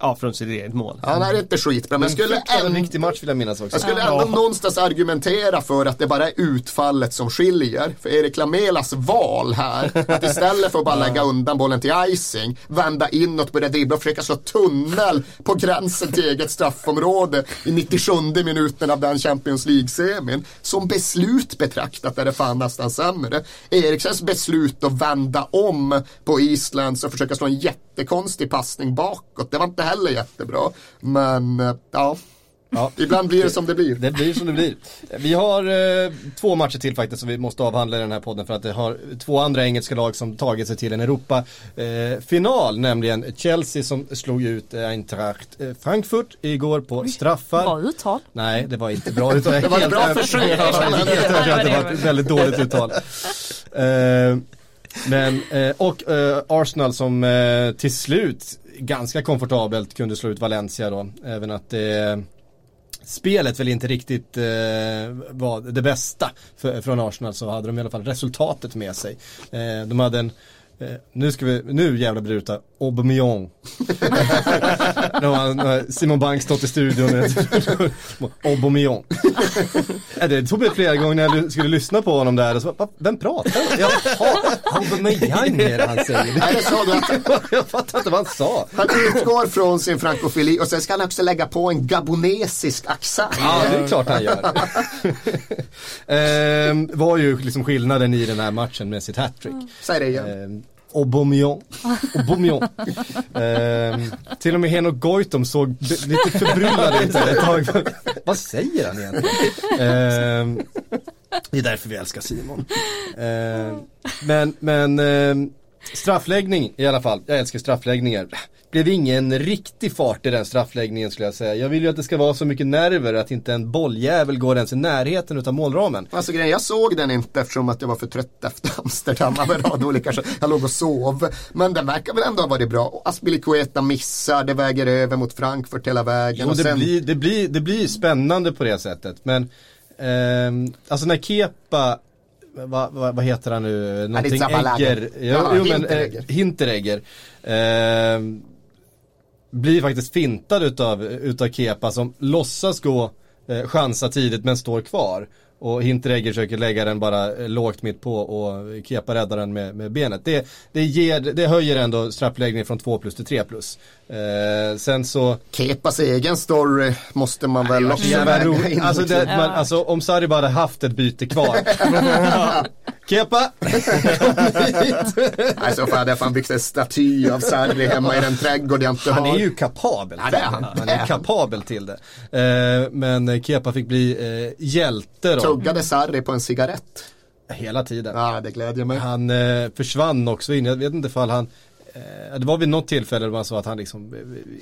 ja från sitt eget mål. Det är inte skitbra. Men, men skulle ändå, en riktig match vill jag minnas också. Jag skulle ändå ja. någonstans argumentera för att det bara är utfallet som skiljer. För Erik Lamelas val här, att istället för att bara lägga undan bollen till icing, vända inåt, börja dribbla och försöka slå tunnel på gränsen till eget straffområde i 97 minuten av den Champions League-semin. Som beslut betraktat är det fan nästan sämre. Eriksens beslut att vända om på Island Giants och försöka slå en jättekonstig passning bakåt. Det var inte heller jättebra. Men eh, ja, Ja. Ibland blir det som det blir. Det blir som det blir. Vi har eh, två matcher till faktiskt som vi måste avhandla i den här podden för att det har två andra engelska lag som tagit sig till en Europa-final, eh, nämligen Chelsea som slog ut eh, Eintracht eh, Frankfurt igår på straffar. Bra uttal. Nej, det var inte bra uttal. det var ett bra försök. det var ett väldigt dåligt uttal. Eh, men, eh, och eh, Arsenal som eh, till slut ganska komfortabelt kunde slå ut Valencia då. Även att det spelet väl inte riktigt eh, var det bästa för, från Arsenal så hade de i alla fall resultatet med sig. Eh, de hade en Eh, nu ska vi, nu jävlar blir det Aubameyang. nu har Simon Bank stått i studion. Aubameyang. det tog mig flera gånger när jag skulle lyssna på honom där. Och så, vem pratar? Jaha, Aubameyang är det han säger. Nej, sa du jag fattar inte vad han sa. Han utgår från sin frankofili och sen ska han också lägga på en gabonesisk accent. Ja, det är klart han gör. ehm, var ju liksom skillnaden i den här matchen med sitt hattrick. Säg det igen. Ehm, Aubameyang. Aubameyang. ehm, till och med Henok Goitom såg lite förbryllad ut ett tag. Vad säger han egentligen? Ehm, det är därför vi älskar Simon. Ehm, men, men ehm, straffläggning i alla fall. Jag älskar straffläggningar blev ingen riktig fart i den straffläggningen skulle jag säga. Jag vill ju att det ska vara så mycket nerver att inte en bolljävel går ens i närheten utav målramen. Alltså grejen, jag såg den inte eftersom att jag var för trött efter Amsterdam av en rad olika Jag låg och sov. Men den verkar väl ändå ha varit bra. Aspilicueta missar, det väger över mot Frankfurt hela vägen. Jo, det, sen... blir, det, blir, det blir spännande på det sättet. Men eh, alltså när Kepa vad, vad, vad, heter han nu? Någonting Egger. Jo, ja, jo, men, Hinteregger. Eh, Hinteregger. Eh, blir faktiskt fintad utav, utav Kepa som låtsas gå eh, chansa tidigt men står kvar. Och Hinteregger försöker lägga den bara eh, lågt mitt på och Kepa räddar den med, med benet. Det, det, ger, det höjer ändå straffläggningen från 2 plus till 3 plus. Eh, sen så... Kepas egen story måste man väl också väga in. Alltså, det, man, alltså om Sarri bara hade haft ett byte kvar. Kepa! Nej, så hade jag fan byggt en staty av Sarri hemma i den trädgård jag inte har. Han är ju kapabel. Ja, det han. han är kapabel till det. Eh, men Kepa fick bli eh, hjälte då. Tuggade Sarri på en cigarett? Hela tiden. Ja, det glädjer mig. Han eh, försvann också in. Jag vet inte ifall han det var vid något tillfälle då man sa att han liksom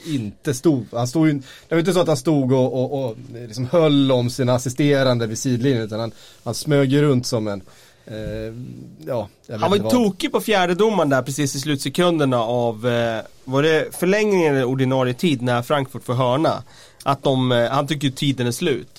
inte stod, han stod ju, det var inte så att han stod och, och, och liksom höll om sina assisterande vid sidlinjen utan han, han smög runt som en ja, han var ju tokig på fjärdedomaren där precis i slutsekunderna av, eh, var det förlängningen eller ordinarie tid när Frankfurt får hörna? Att de, eh, han tycker tiden är slut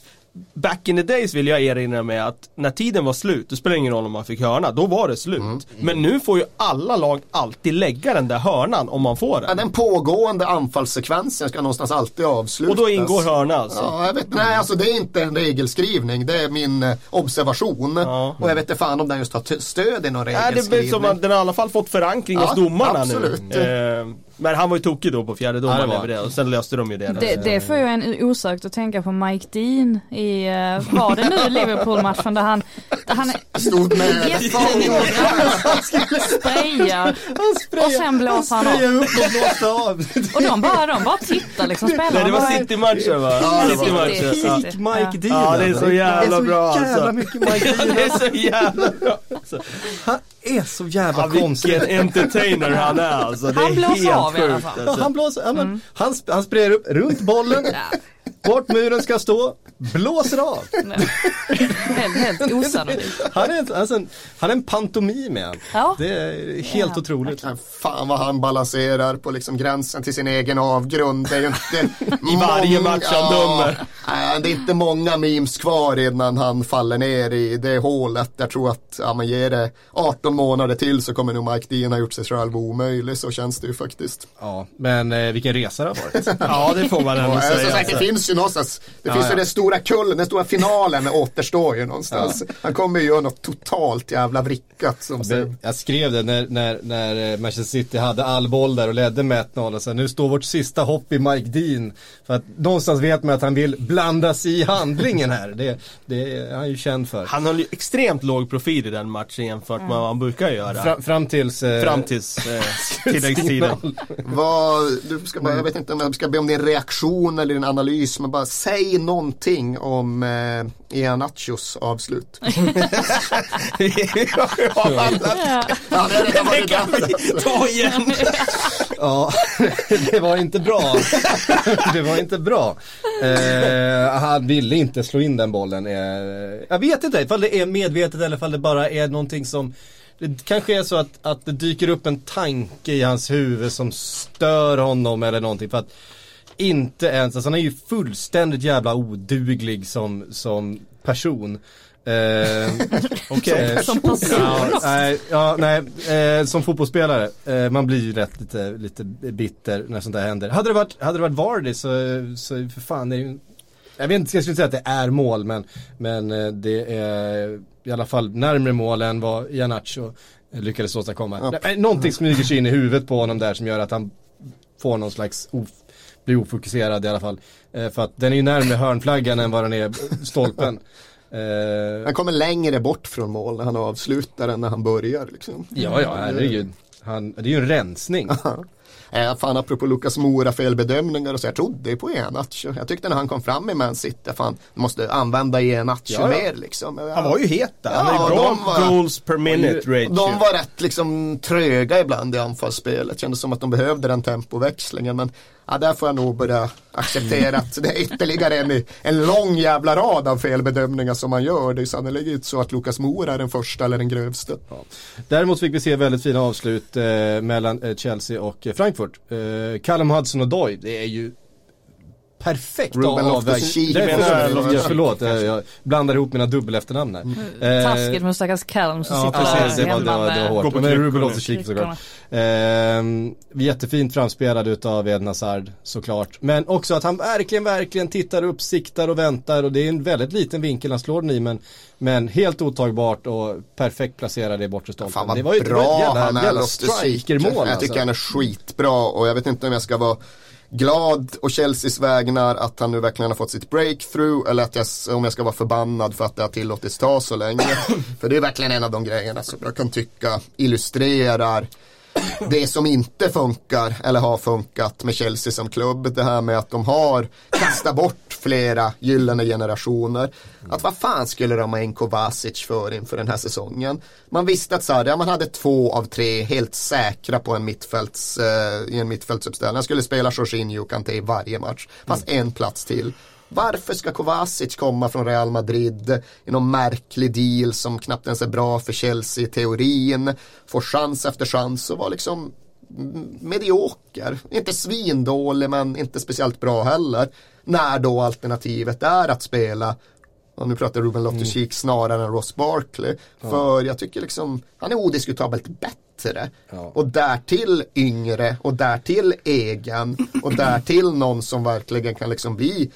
back in the days vill jag erinra mig att när tiden var slut, det spelar ingen roll om man fick hörna, då var det slut. Mm. Men nu får ju alla lag alltid lägga den där hörnan om man får den. Ja, den pågående anfallssekvensen ska någonstans alltid avslutas. Och då ingår hörna alltså? Ja, jag vet, nej, alltså det är inte en regelskrivning, det är min eh, observation. Ja. Och jag vet inte fan om den just har stöd i någon regelskrivning. Nej, det är som att den har i alla fall fått förankring ja, hos domarna absolut. nu. Eh, men han var ju tokig då på fjärde domaren ja, det och sen löste de ju det. Det, det får ju en osökt att tänka på Mike Dean i, uh, var det nu Liverpool-matchen där han, där han stod med sprayar och sen blåser han av. upp och blåste av. och de bara, de bara tittar liksom spelarna. Nej det var City-matchen va? Ja det var City-matchen. Mike Dean. Ja det är så jävla bra alltså. Det är så jävla mycket Mike Dean. det är så jävla bra alltså är så jävla ja, konstig. Vilken entertainer han är alltså. Det han blåser av fall. Alltså. Ja, han blåser, ja, men, mm. han, han springer upp runt bollen. Vart muren ska stå, blåser av. helt, helt osannolikt. Han är, alltså, han är en pantomim med ja. Det är helt ja. otroligt. Fan vad han balanserar på liksom gränsen till sin egen avgrund. Det är inte I varje match han dömer. Ja, det är inte många memes kvar innan han faller ner i det hålet. Jag tror att ja, man ger det 18 månader till så kommer nog Mike Dean ha gjort sig själv omöjlig. Så känns det ju faktiskt. Ja, men eh, vilken resa det har varit. ja, det får man ändå säga. det finns ju någonstans, det ja, finns ja. ju den stora kullen, den stora finalen återstår ju någonstans. Ja. Han kommer ju göra något totalt jävla vrickat. Som jag, jag skrev det när, när, när eh, Manchester City hade all boll där och ledde med 1-0. Och sen, nu står vårt sista hopp i Mike Dean. För att någonstans vet man att han vill blanda sig i handlingen här. Det, det är han ju känd för. Han höll ju extremt låg profil i den matchen jämfört med vad han brukar göra. Fra, fram tills, eh, fram tills eh, tilläggstiden. vad, du ska bara, jag vet inte om jag ska be om din reaktion eller din analys men bara säg någonting om eh, Ianachos avslut. ja, det kan vi ta igen. ja, det var inte bra. det var inte bra. Eh, han ville inte slå in den bollen. Eh, jag vet inte ifall det är medvetet eller ifall det bara är någonting som det kanske är så att, att det dyker upp en tanke i hans huvud som stör honom eller någonting. För att inte ens, alltså han är ju fullständigt jävla oduglig som, som person. Eh, okay. Som person ja, nej, ja, nej eh, som fotbollsspelare. Eh, man blir ju rätt lite, lite bitter när sånt där händer. Hade det varit, hade det varit Vardy så, så för fan det är ju jag vet inte, jag skulle säga att det är mål men, men eh, det är i alla fall närmre mål än vad Janacho lyckades åstadkomma. Ja. Någonting smyger sig in i huvudet på honom där som gör att han får någon slags of blir ofokuserad i alla fall. Eh, för att den är ju närmare hörnflaggan än vad den är stolpen. Eh, han kommer längre bort från mål när han avslutar än när han börjar. Liksom. Ja, ja, herregud. Han, det är ju en rensning. Eh, fan apropå Lukas Mora felbedömningar och så. Jag trodde på Enacho. Jag tyckte när han kom fram i Man City, fan, måste använda Enacho ja, ja. mer liksom. Han var ju het där. Han ja, bra var, goals per minute ratio. De var rätt liksom tröga ibland i anfallsspelet. Kändes som att de behövde den tempoväxlingen. Men ja, där får jag nog börja acceptera att det är ytterligare en, en lång jävla rad av felbedömningar som man gör. Det är sannolikt inte så att Lukas Mora är den första eller den grövsta. Ja. Däremot fick vi se väldigt fina avslut eh, mellan eh, Chelsea och eh, Frankfurt. Eh, Callum Hudson-Odoi, det är ju perfekt avvägt. Förlåt, jag, jag blandar ihop mina dubbel efternamn här. Mm. Eh, Taskigt med stackars Callum som ja, sitter precis, där det var, det var, det var hårt. Men Ruben Loftus-Cheek såklart. Eh, jättefint framspelad utav Eden Hazard såklart. Men också att han verkligen, verkligen tittar upp, siktar och väntar och det är en väldigt liten vinkel han slår den i men men helt otagbart och perfekt placerad i bortre stolpen. Fan vad det var ju bra ett jävla, han är, jävla strikermål Jag tycker alltså. han är skitbra och jag vet inte om jag ska vara glad och Chelseas vägnar att han nu verkligen har fått sitt breakthrough eller att jag, om jag ska vara förbannad för att det har tillåtits ta så länge. för det är verkligen en av de grejerna som jag kan tycka illustrerar det som inte funkar eller har funkat med Chelsea som klubb. Det här med att de har kastat bort flera gyllene generationer. Att vad fan skulle de ha en Kovacic för inför den här säsongen? Man visste att Sarri, man hade två av tre helt säkra på en mittfälts, eh, i en mittfältsuppställning. Han skulle spela Jorginho och Kanté i varje match. Fast mm. en plats till. Varför ska Kovacic komma från Real Madrid i någon märklig deal som knappt ens är bra för Chelsea i teorin. Får chans efter chans och var liksom medioker. Inte svindålig men inte speciellt bra heller. När då alternativet är att spela och nu pratar Ruben Loftus-Cheek mm. snarare än Ross Barkley. Ja. För jag tycker liksom, han är odiskutabelt bättre. Ja. Och därtill yngre och därtill egen och därtill någon som verkligen kan liksom bli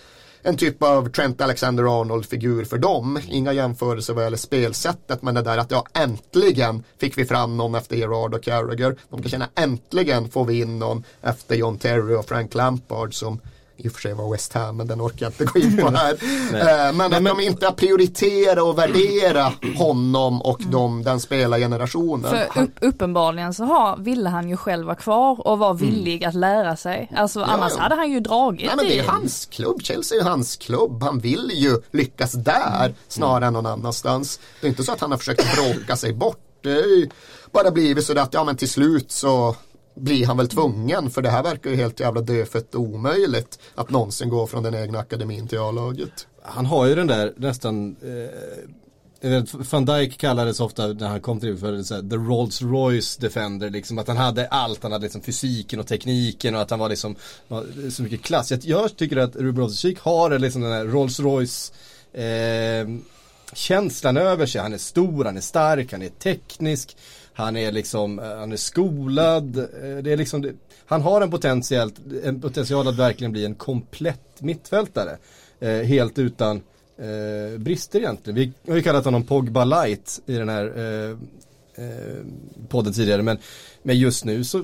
en typ av Trent Alexander-Arnold-figur för dem. Inga jämförelser vad gäller spelsättet men det där att ja, äntligen fick vi fram någon efter Gerard och Carragher. De kan känna äntligen får vi in någon efter John Terry och Frank Lampard som i och för sig var West Ham, men den orkar jag inte gå in på här. Eh, men att de inte har prioritera och värdera honom och de, den spelargenerationen. För upp, uppenbarligen så har, ville han ju själv vara kvar och var mm. villig mm. att lära sig. Alltså ja, annars ja. hade han ju dragit Nej, men det är hans klubb, Chelsea är hans klubb. Han vill ju lyckas där mm. snarare än någon annanstans. Det är inte så att han har försökt bråka sig bort. Det är bara blivit så att ja men till slut så blir han väl tvungen för det här verkar ju helt jävla dödfött och omöjligt att någonsin gå från den egna akademin till A-laget. Han har ju den där nästan eh, eh Van Dijk kallades ofta när han kom till för så här, the Rolls Royce Defender liksom att han hade allt, han hade liksom fysiken och tekniken och att han var liksom var så mycket klass. Jag, jag tycker att Ruben Rosicik har liksom den här Rolls Royce eh, känslan över sig. Han är stor, han är stark, han är teknisk. Han är liksom, eh, han är skolad. Eh, det är liksom, han har en potential, en potential att verkligen bli en komplett mittfältare. Eh, helt utan eh, brister egentligen. Vi har ju kallat honom Pogba light i den här eh, eh, podden tidigare. Men, men just nu så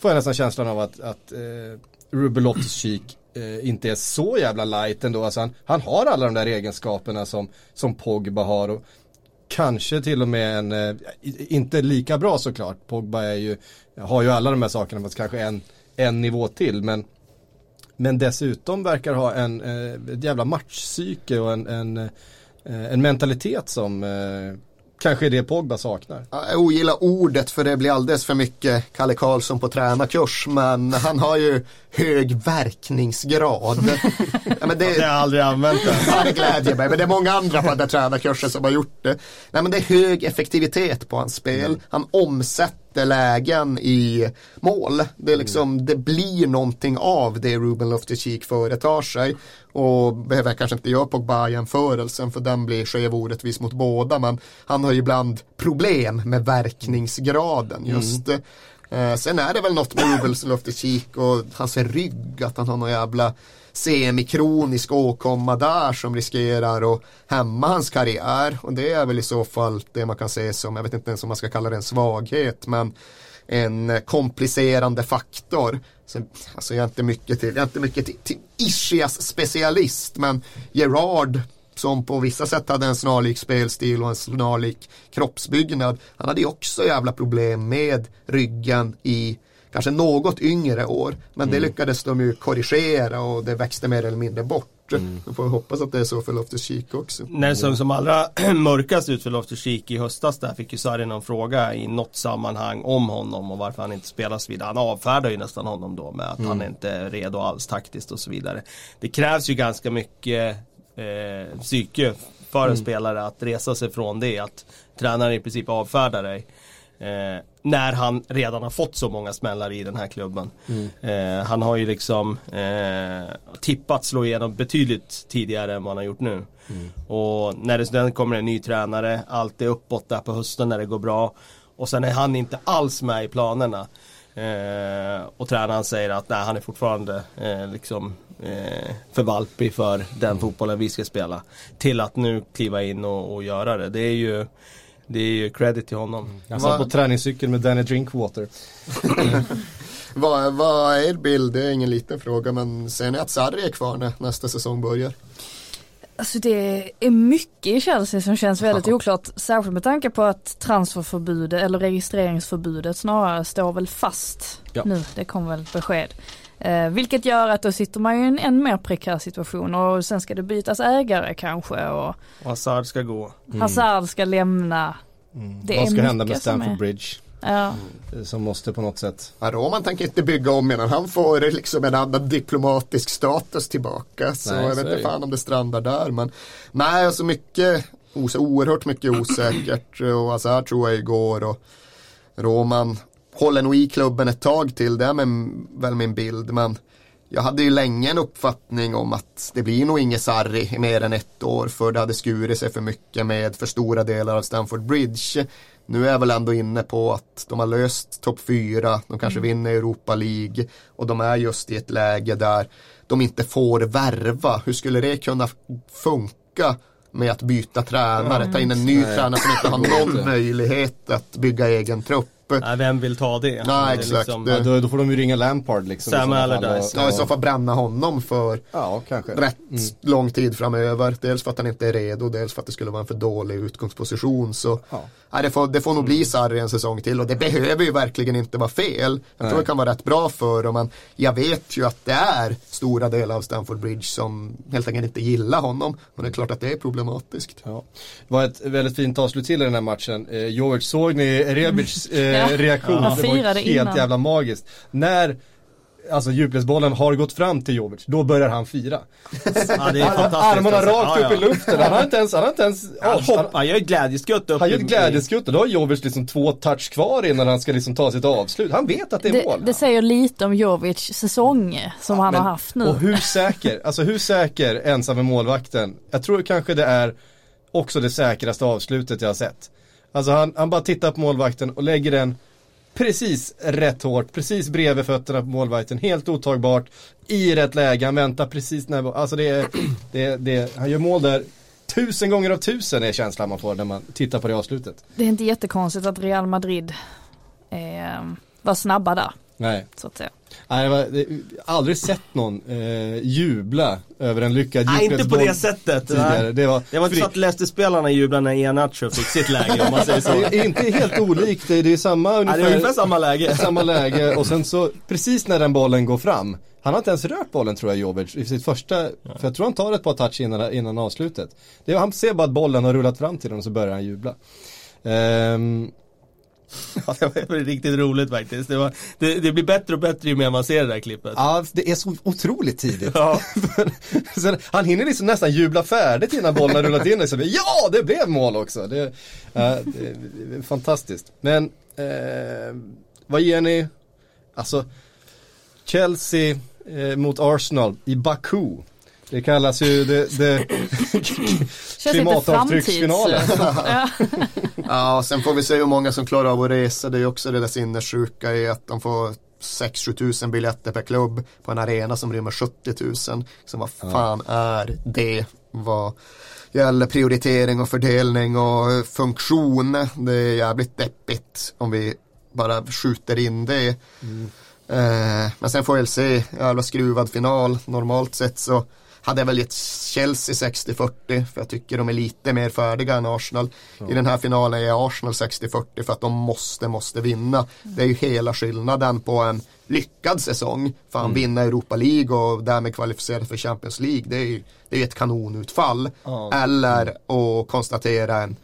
får jag nästan känslan av att, att eh, Ruben eh, inte är så jävla light ändå. Alltså han, han har alla de där egenskaperna som, som Pogba har. Och kanske till och med en, eh, inte lika bra såklart. Pogba är ju, har ju alla de här sakerna fast kanske en, en nivå till. Men, men dessutom verkar ha en, eh, ett jävla matchpsyke och en, en, eh, en mentalitet som kanske är det Pogba saknar. Jag ogillar ordet för det blir alldeles för mycket Kalle Karlsson på tränarkurs men han har ju hög verkningsgrad. ja, men det, det har jag aldrig använt det. ja, det glädjer mig men det är många andra på den tränarkursen som har gjort det. Nej men det är hög effektivitet på hans spel. Mm. Han omsätter lägen i mål. Det, är liksom, mm. det blir någonting av det Ruben Loftus-Cheek företar sig. Och behöver kanske inte göra Pogba-jämförelsen för den blir skev orättvis mot båda. Men han har ju ibland problem med verkningsgraden just. Mm. Eh, sen är det väl något med Ruben Loftus-Cheek och hans rygg, att han har någon jävla semikronisk åkomma där som riskerar att hämma hans karriär. Och det är väl i så fall det man kan se som, jag vet inte ens om man ska kalla det en svaghet, men en komplicerande faktor. Så, alltså jag är inte mycket till, jag är inte mycket till, till Ischias specialist, men Gerard som på vissa sätt hade en snarlik spelstil och en snarlik kroppsbyggnad. Han hade ju också jävla problem med ryggen i kanske något yngre år. Men mm. det lyckades de ju korrigera och det växte mer eller mindre bort. Mm. Då får vi hoppas att det är så för Loftus-Cheek också. När det såg som allra mörkast ut för Loftus-Cheek i höstas där fick ju Sarri någon fråga i något sammanhang om honom och varför han inte spelas vidare. Han avfärdar ju nästan honom då med att mm. han inte är redo alls taktiskt och så vidare. Det krävs ju ganska mycket eh, psyke för en mm. spelare att resa sig från det. Att tränaren i princip avfärdar dig. Eh, när han redan har fått så många smällar i den här klubben. Mm. Eh, han har ju liksom eh, tippat slå igenom betydligt tidigare än vad han har gjort nu. Mm. Och när det sen kommer en ny tränare, allt är uppåt där på hösten när det går bra. Och sen är han inte alls med i planerna. Eh, och tränaren säger att nej, han är fortfarande eh, liksom eh, för valpig för den mm. fotbollen vi ska spela. Till att nu kliva in och, och göra det. Det är ju det är ju credit till honom. Mm. Han satt på träningscykel med Danny Drinkwater. vad, vad är er bild? Det är ingen liten fråga men ser ni att Sarri är kvar när nästa säsong börjar? Alltså det är mycket i Chelsea som känns väldigt oklart. Särskilt med tanke på att transferförbudet eller registreringsförbudet snarare står väl fast ja. nu. Det kom väl besked. Eh, vilket gör att då sitter man ju i en än mer prekär situation och sen ska det bytas ägare kanske och, och Hazard ska gå. Mm. Hazard ska lämna. Mm. Det Vad ska hända med Stamford är... Bridge? Ja. Som måste på något sätt. Ja, Roman tänker inte bygga om medan han får liksom en annan diplomatisk status tillbaka. Så nej, jag vet inte fan om det strandar där. Men nej, alltså mycket, oerhört mycket osäkert. och alltså här tror jag igår. Och Roman håller nog i klubben ett tag till. Det är väl min bild. Men jag hade ju länge en uppfattning om att det blir nog inget Sarri i mer än ett år. För det hade skurit sig för mycket med för stora delar av Stamford Bridge. Nu är jag väl ändå inne på att de har löst topp fyra, de kanske mm. vinner Europa League och de är just i ett läge där de inte får värva. Hur skulle det kunna funka med att byta tränare, mm. ta in en ny Nej. tränare som inte har någon möjlighet att bygga egen trupp? Nej, vem vill ta det? Nej, exakt. Liksom, ja, då, då, får de ju ringa Lampard liksom. Sam Allardyce. Ja, i så fall bränna honom för ja, kanske. rätt mm. lång tid framöver. Dels för att han inte är redo, dels för att det skulle vara en för dålig utgångsposition. Så ja. Nej, det, får, det får nog bli mm. Sarri en säsong till och det behöver ju verkligen inte vara fel. Jag tror det kan vara rätt bra för dem, men jag vet ju att det är stora delar av Stamford Bridge som helt enkelt inte gillar honom. Men det är klart att det är problematiskt. Ja. Det var ett väldigt fint avslut till i den här matchen. Eh, Jovic, såg ni Rebic eh, ja. reaktion. Ja. Det var helt innan. jävla magiskt. När Alltså djupledsbollen har gått fram till Jovic, då börjar han fira. Ja, det är Armarna rakt ja, ja. upp i luften, han har inte ens, han har inte ens Han, hopp, han gör ett glädjeskutt upp Han gör ett glädjeskutt och då har Jovic liksom två touch kvar innan han ska liksom ta sitt avslut. Han vet att det är det, mål. Det säger lite om Jovic säsong som han men, har haft nu. Och hur säker, alltså hur säker ensam med målvakten. Jag tror kanske det är också det säkraste avslutet jag har sett. Alltså han, han bara tittar på målvakten och lägger den precis rätt hårt, precis bredvid fötterna på målvakten, helt otagbart, i rätt läge, han väntar precis när, alltså det är, det, det, han gör mål där tusen gånger av tusen är känslan man får när man tittar på det avslutet. Det är inte jättekonstigt att Real Madrid eh, var snabba där. Nej. Så att säga. Nej, jag har aldrig sett någon eh, jubla över en lyckad Nej, inte på det sättet. Tidigare. Det var, det var inte så att Leicester-spelarna jublade när Ianacho fick sitt läge om man säger så. Det är inte helt olikt, det är samma ungefär, ja, det är ungefär samma läge. Samma läge och sen så precis när den bollen går fram han har inte ens rört bollen tror jag Jovic i sitt första, ja. för jag tror han tar ett par touch innan, innan avslutet. Det, han ser bara att bollen har rullat fram till honom och så börjar han jubla. Um, Ja, det var riktigt roligt faktiskt. Det, var, det, det, blir bättre och bättre ju mer man ser det där klippet. Ja, det är så otroligt tidigt. Ja. Sen, han hinner liksom nästan jubla färdigt innan bollen har rullat in. Liksom. Ja, det blev mål också. Det, uh, det fantastiskt. Men uh, vad ger ni? Alltså, Chelsea uh, mot Arsenal i Baku. Det kallas ju det, det klimatavtrycksfinalen. ja. ja, sen får vi se hur många som klarar av att resa. Det är ju också det där sinnessjuka i att de får 6-7 tusen biljetter per klubb på en arena som rymmer 70 000. Så vad fan ja. är det? Vad gäller prioritering och fördelning och funktion. Det är jävligt deppigt om vi bara skjuter in det. Mm. Eh, men sen får jag se, jävla skruvad final. Normalt sett så hade jag väl gett Chelsea 60-40 för jag tycker de är lite mer färdiga än Arsenal. Ja. I den här finalen är Arsenal 60-40 för att de måste, måste vinna. Det är ju hela skillnaden på en lyckad säsong. För han mm. vinna Europa League och därmed kvalificera för Champions League. Det är ju det är ett kanonutfall. Ja. Eller att konstatera en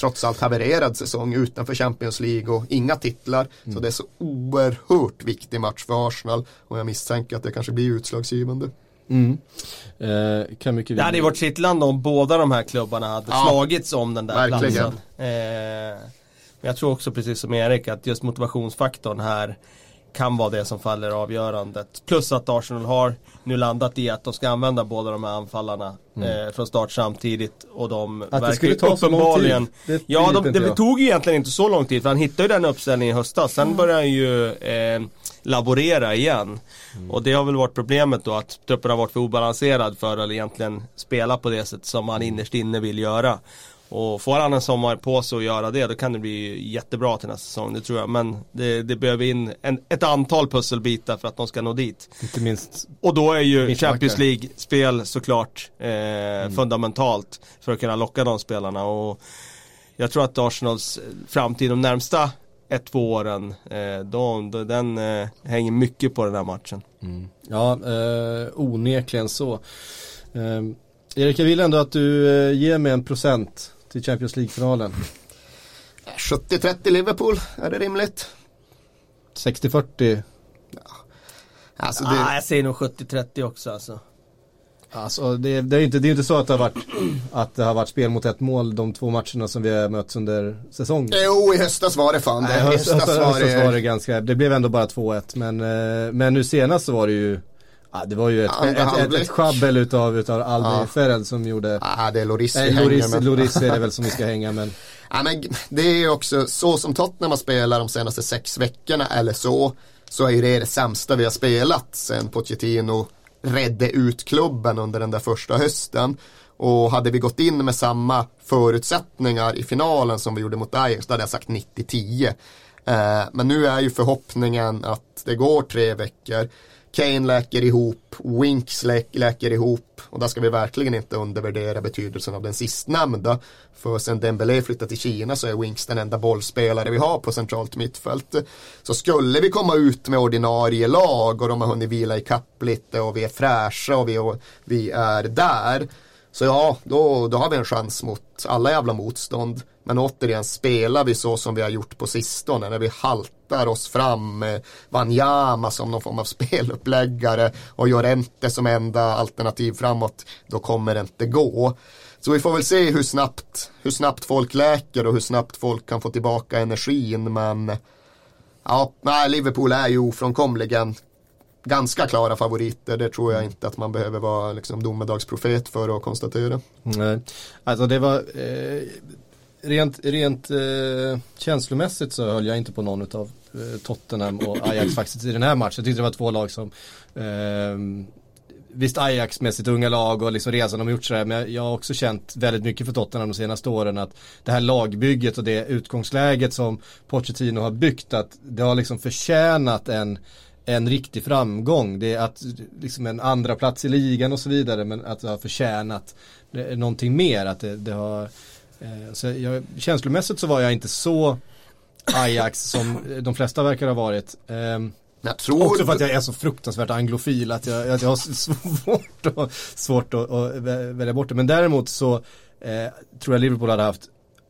trots allt havererad säsong utanför Champions League och inga titlar. Mm. Så det är så oerhört viktig match för Arsenal och jag misstänker att det kanske blir utslagsgivande. Mm. Eh, kan mycket det hade ju varit kittlande om båda de här klubbarna hade ja, slagits om den där verkligen. platsen. Eh, men jag tror också precis som Erik att just motivationsfaktorn här kan vara det som faller avgörandet. Plus att Arsenal har nu landat i att de ska använda båda de här anfallarna mm. eh, från start samtidigt. Och de att det skulle ta så lång tid? Det ja, de, det tog ju egentligen inte så lång tid för han hittade ju den uppställningen i höstas. Sen mm. började han ju eh, laborera igen. Mm. Och det har väl varit problemet då att truppen har varit för obalanserad för att egentligen spela på det sätt som man innerst inne vill göra. Och får han en sommar på sig att göra det då kan det bli jättebra till nästa säsong, det tror jag. Men det, det behöver in en, ett antal pusselbitar för att de ska nå dit. Inte minst Och då är ju Champions League-spel såklart eh, mm. fundamentalt för att kunna locka de spelarna. Och jag tror att Arsenals framtid de närmsta ett, två åren, eh, då, då, den eh, hänger mycket på den här matchen. Mm. Ja, eh, onekligen så. Eh, Erik, jag vill ändå att du eh, ger mig en procent till Champions League-finalen. 70-30 Liverpool, är det rimligt? 60-40? Ja. Alltså det... ah, jag säger nog 70-30 också alltså. Alltså det, det, är inte, det är inte så att det, har varit, att det har varit spel mot ett mål de två matcherna som vi har mötts under säsongen. Jo, i höstas var det fan det. Nej, höstas, höstas, var, det... var det ganska, det blev ändå bara 2-1 men, eh, men nu senast så var det ju Ja, det var ju ett, ett, ett, ett, schabbel utav, utav Albi ja. Ferrell som gjorde Ja, det är Loris vi äh, Loris, med. Loris är det väl som vi ska hänga men Ja, men det är ju också så som Tottenham har spelat de senaste sex veckorna eller så Så är det det sämsta vi har spelat sen Pochettino redde ut klubben under den där första hösten. Och hade vi gått in med samma förutsättningar i finalen som vi gjorde mot Ajax, då hade jag sagt 90-10. Eh, men nu är ju förhoppningen att det går tre veckor. Kane läker ihop, Winks läker ihop och där ska vi verkligen inte undervärdera betydelsen av den sistnämnda. För sen Dembélé flyttade till Kina så är Winks den enda bollspelare vi har på centralt mittfält. Så skulle vi komma ut med ordinarie lag och de har hunnit vila i kapp lite och vi är fräscha och vi, och vi är där. Så ja, då, då har vi en chans mot alla jävla motstånd. Men återigen, spelar vi så som vi har gjort på sistone när vi haltar oss fram med Wanyama som någon form av speluppläggare och Jorente som enda alternativ framåt, då kommer det inte gå. Så vi får väl se hur snabbt, hur snabbt folk läker och hur snabbt folk kan få tillbaka energin men ja, nej, Liverpool är ju ofrånkomligen ganska klara favoriter. Det tror jag inte att man behöver vara liksom domedagsprofet för att konstatera. Nej, alltså det var eh, rent, rent eh, känslomässigt så höll jag inte på någon av eh, Tottenham och Ajax faktiskt i den här matchen. Jag tyckte det var två lag som eh, Visst Ajax med sitt unga lag och liksom resan de gjort sådär men jag har också känt väldigt mycket för Tottenham de senaste åren att det här lagbygget och det utgångsläget som Pochettino har byggt att det har liksom förtjänat en en riktig framgång. Det är att liksom en andra plats i ligan och så vidare men att det har förtjänat eh, någonting mer. Att det, det har, eh, så jag, känslomässigt så var jag inte så Ajax som de flesta verkar ha varit. Eh, jag tror Också för att jag är så fruktansvärt anglofil att jag, att jag har svårt, att, svårt att, att välja bort det. Men däremot så eh, tror jag Liverpool hade haft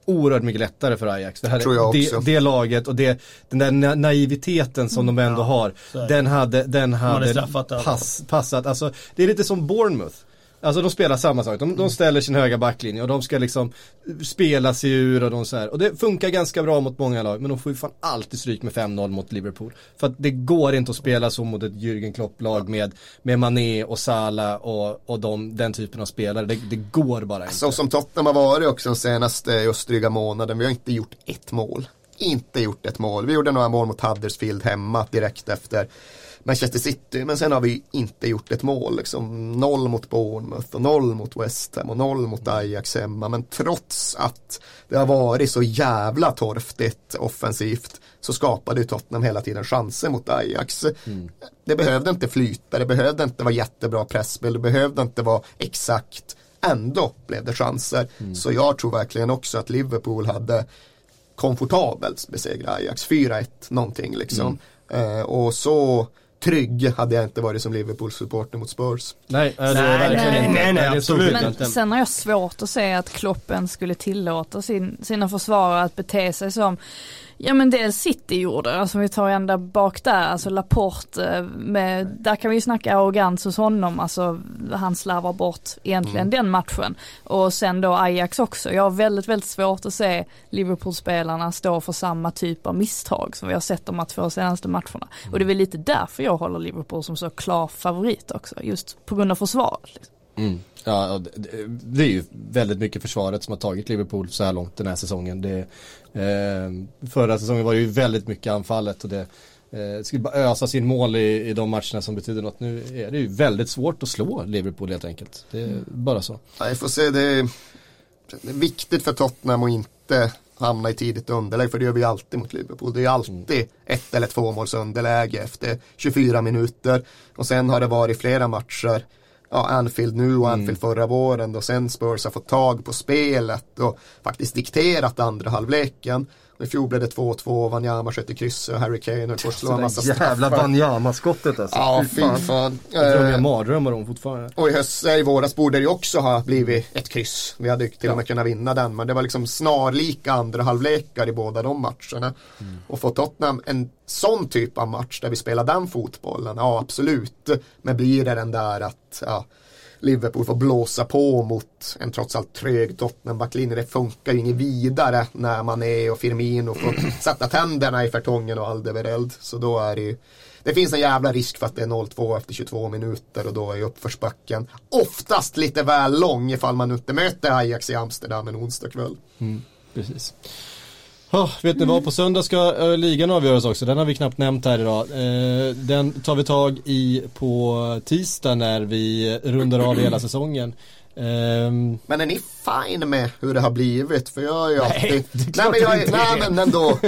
oerhört mycket lättare för Ajax. Det, här, det, det, laget och det, den där naiviteten som mm, de ändå ja, har. Den hade, den hade pass, passat. Alltså, det är lite som Bournemouth. Alltså de spelar samma sak, de, de ställer sin höga backlinje och de ska liksom spela sig ur och de så här. Och det funkar ganska bra mot många lag men de får ju fan alltid stryk med 5-0 mot Liverpool. För att det går inte att spela så mot ett Jürgen Klopp-lag med, med Mané och Salah och, och de, den typen av spelare. Det, det går bara inte. Så som Tottenham har varit också den senaste just dryga månaden, vi har inte gjort ett mål. Inte gjort ett mål. Vi gjorde några mål mot Huddersfield hemma direkt efter Manchester City. Men sen har vi inte gjort ett mål. Liksom. Noll mot Bournemouth och noll mot West Ham och noll mot Ajax hemma. Men trots att det har varit så jävla torftigt offensivt så skapade Tottenham hela tiden chanser mot Ajax. Mm. Det behövde inte flyta, det behövde inte vara jättebra pressspel, det behövde inte vara exakt. Ändå blev det chanser. Mm. Så jag tror verkligen också att Liverpool hade komfortabelt besegrat Ajax. 4-1 någonting liksom. Mm. Eh, och så trygg hade jag inte varit som Liverpool-supporter mot Spurs. Nej, det är nej, verkligen nej, inte. Nej, nej, absolut. Men sen har jag svårt att se att Kloppen skulle tillåta sin, sina försvarare att bete sig som Ja men det City gjorde, alltså vi tar ända bak där, alltså Laporte, eh, med, där kan vi ju snacka arrogans hos honom, alltså han slarvar bort egentligen mm. den matchen. Och sen då Ajax också, jag har väldigt, väldigt svårt att se Liverpool-spelarna stå för samma typ av misstag som vi har sett de här två senaste matcherna. Mm. Och det är väl lite därför jag håller Liverpool som så klar favorit också, just på grund av försvaret. Liksom. Mm. Ja, det är ju väldigt mycket försvaret som har tagit Liverpool så här långt den här säsongen. Det, eh, förra säsongen var det ju väldigt mycket anfallet och det eh, skulle bara ösa sin mål i, i de matcherna som betyder något. Nu är det ju väldigt svårt att slå Liverpool helt enkelt. Det är bara så. Jag får se, det det är viktigt för Tottenham att inte hamna i tidigt underläge för det gör vi alltid mot Liverpool. Det är alltid mm. ett eller två måls underläge efter 24 minuter och sen har det varit flera matcher ja, Anfield nu och Anfield mm. förra våren då sen Spurs har fått tag på spelet och faktiskt dikterat andra halvleken. I fjol blev det 2-2, Wanyama sköt i krysset och Harry Kane att slå en massa straffar. Jävla Wanyama-skottet alltså. Ja, fy fan. fan. Jag jag har mardrömmar om fortfarande. Och i höst, i våras borde det ju också ha blivit ett kryss. Vi hade till och med kunnat vinna den, men det var liksom snarlika andra halvlekar i båda de matcherna. Mm. Och få Tottenham en sån typ av match där vi spelar den fotbollen, ja absolut. Men blir det den där att, ja, Liverpool får blåsa på mot en trots allt trög Tottenham-backlinje. Det funkar ju inget vidare när man är och Firmino får sätta tänderna i förtången och Aldevereld. Så då är det ju det finns en jävla risk för att det är 0-2 efter 22 minuter och då är uppförsbacken oftast lite väl lång ifall man inte möter Ajax i Amsterdam en onsdag kväll. Mm, precis. Oh, vet ni vad, på söndag ska eh, ligan avgöras också. Den har vi knappt nämnt här idag. Eh, den tar vi tag i på tisdag när vi eh, rundar av hela säsongen. Um... Men är ni fine med hur det har blivit? För jag är ju alltid... Nej, nej men, jag är, nej men ändå.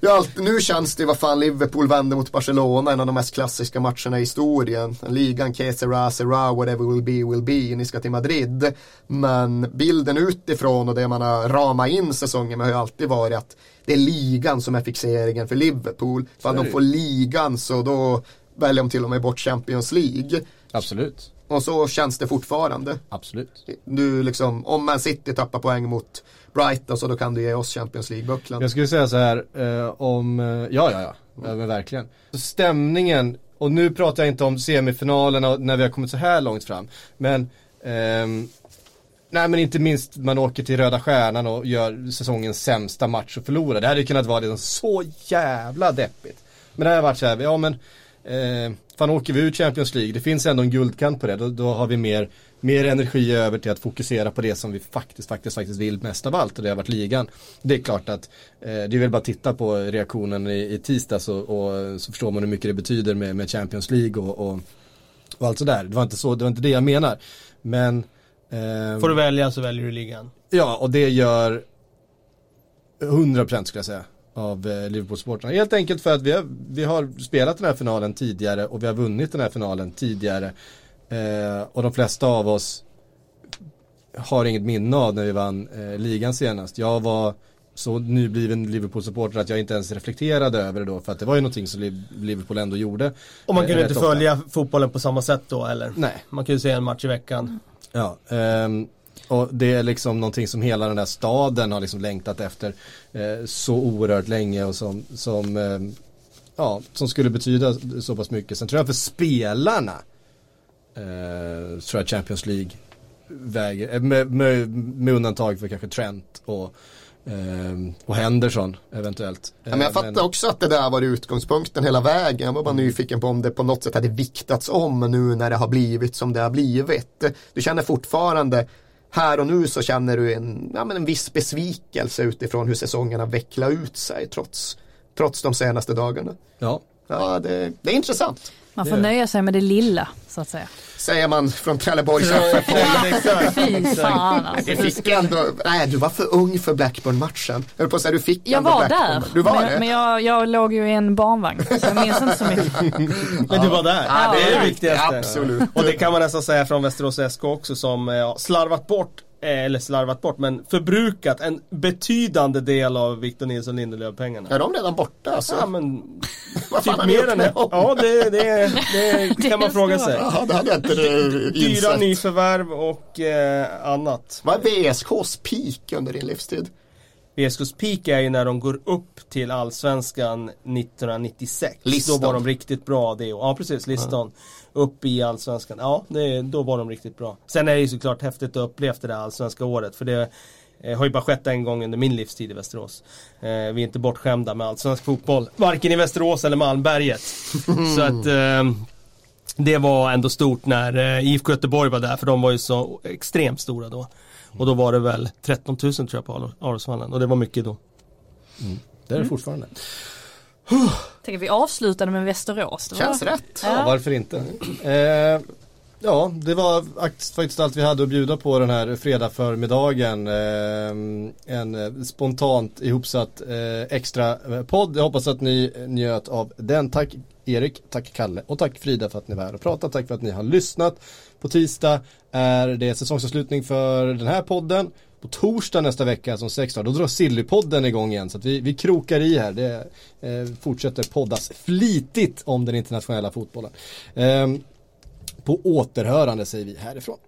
Jag alltid, nu känns det vad fan Liverpool vände mot Barcelona, en av de mest klassiska matcherna i historien. Ligan, que sera, sera, whatever will be, will be. Ni ska till Madrid. Men bilden utifrån och det man har ramat in säsongen med har ju alltid varit att det är ligan som är fixeringen för Liverpool. För de får ligan så då väljer de till och med bort Champions League. Absolut. Och så känns det fortfarande. Absolut. Du liksom, om Man City tappar poäng mot Brighton så då kan du ge oss Champions League-bucklan. Jag skulle säga så här eh, om, eh, ja ja ja, mm. men verkligen. Stämningen, och nu pratar jag inte om semifinalerna när vi har kommit så här långt fram. Men ehm, Nej men inte minst man åker till Röda Stjärnan och gör säsongens sämsta match och förlorar. Det hade ju kunnat vara liksom så jävla deppigt. Men det har varit så här, ja men eh, fan åker vi ut Champions League, det finns ändå en guldkant på det, då, då har vi mer, mer energi över till att fokusera på det som vi faktiskt, faktiskt, faktiskt vill mest av allt och det har varit ligan. Det är klart att eh, det är väl bara att titta på reaktionen i, i tisdags och, och, så förstår man hur mycket det betyder med, med Champions League och, och, och allt sådär. Det var inte så, det var inte det jag menar. Men eh, Får du välja så väljer du ligan. Ja, och det gör 100% skulle jag säga av eh, Liverpool-supportrarna. Helt enkelt för att vi har, vi har spelat den här finalen tidigare och vi har vunnit den här finalen tidigare. Eh, och de flesta av oss har inget minne av när vi vann eh, ligan senast. Jag var så nybliven Liverpool-supporter att jag inte ens reflekterade över det då för att det var ju någonting som Liverpool ändå gjorde. Och man kunde inte ofta. följa fotbollen på samma sätt då eller? Nej. Man kunde se en match i veckan. Ja, um, och det är liksom någonting som hela den där staden har liksom längtat efter eh, så oerhört länge och som, som, eh, ja, som skulle betyda så pass mycket. Sen tror jag för spelarna eh, tror jag Champions League väger, eh, med, med, med undantag för kanske Trent och eh, och Henderson eventuellt. Ja, men jag fattar men... också att det där var utgångspunkten hela vägen. Jag var bara mm. nyfiken på om det på något sätt hade viktats om nu när det har blivit som det har blivit. Du känner fortfarande här och nu så känner du en, ja, men en viss besvikelse utifrån hur säsongen har vecklat ut sig trots, trots de senaste dagarna. Ja. Ja, det, det är intressant. Man får nöja sig med det lilla så att säga. Säger man från Trelleborgs Fy fan alltså. Du fick ändå, nej du var för ung för Blackburn-matchen. Jag höll på att säga du fick Jag var där. Du var men, det? men jag, jag låg ju i en barnvagn. Så jag minns inte så mycket. men du var där. Ja, det är det viktigaste. Absolut. Och det kan man nästan säga från Västerås SK också som ja, slarvat bort Eh, eller slarvat bort, men förbrukat en betydande del av Victor Nilsson Lindelöf-pengarna. Är de redan borta alltså? Ja men, typ mer än det. Ja det, det, det, det kan man fråga sig. Ja, det hade jag inte Dyra nyförvärv och eh, annat. Vad är VSKs peak under din livstid? VSKs peak är ju när de går upp till Allsvenskan 1996. Liston. Då var de riktigt bra det Ja precis, listan. Ja upp i allsvenskan. Ja, det, då var de riktigt bra. Sen är det ju såklart häftigt att uppleva det där allsvenska året. För det eh, har ju bara skett en gång under min livstid i Västerås. Eh, vi är inte bortskämda med allsvensk fotboll. Varken i Västerås eller Malmberget. Så att eh, det var ändå stort när IFK Göteborg var där. För de var ju så extremt stora då. Och då var det väl 13 000 tror jag på Arosvallen. Och det var mycket då. Mm. Det är det fortfarande. Tänker vi avslutade med Västerås. Känns rätt. Ja. ja. varför inte. Eh, Ja, det var faktiskt allt vi hade att bjuda på den här fredag förmiddagen. Ehm, en eh, spontant ihopsatt eh, extra eh, podd. Jag hoppas att ni njöt av den. Tack Erik, tack Kalle och tack Frida för att ni var här och pratade. Tack för att ni har lyssnat. På tisdag är det säsongsavslutning för den här podden. På torsdag nästa vecka som 16 då drar Sillypodden igång igen. Så att vi, vi krokar i här. Det eh, fortsätter poddas flitigt om den internationella fotbollen. Eh, på återhörande säger vi härifrån.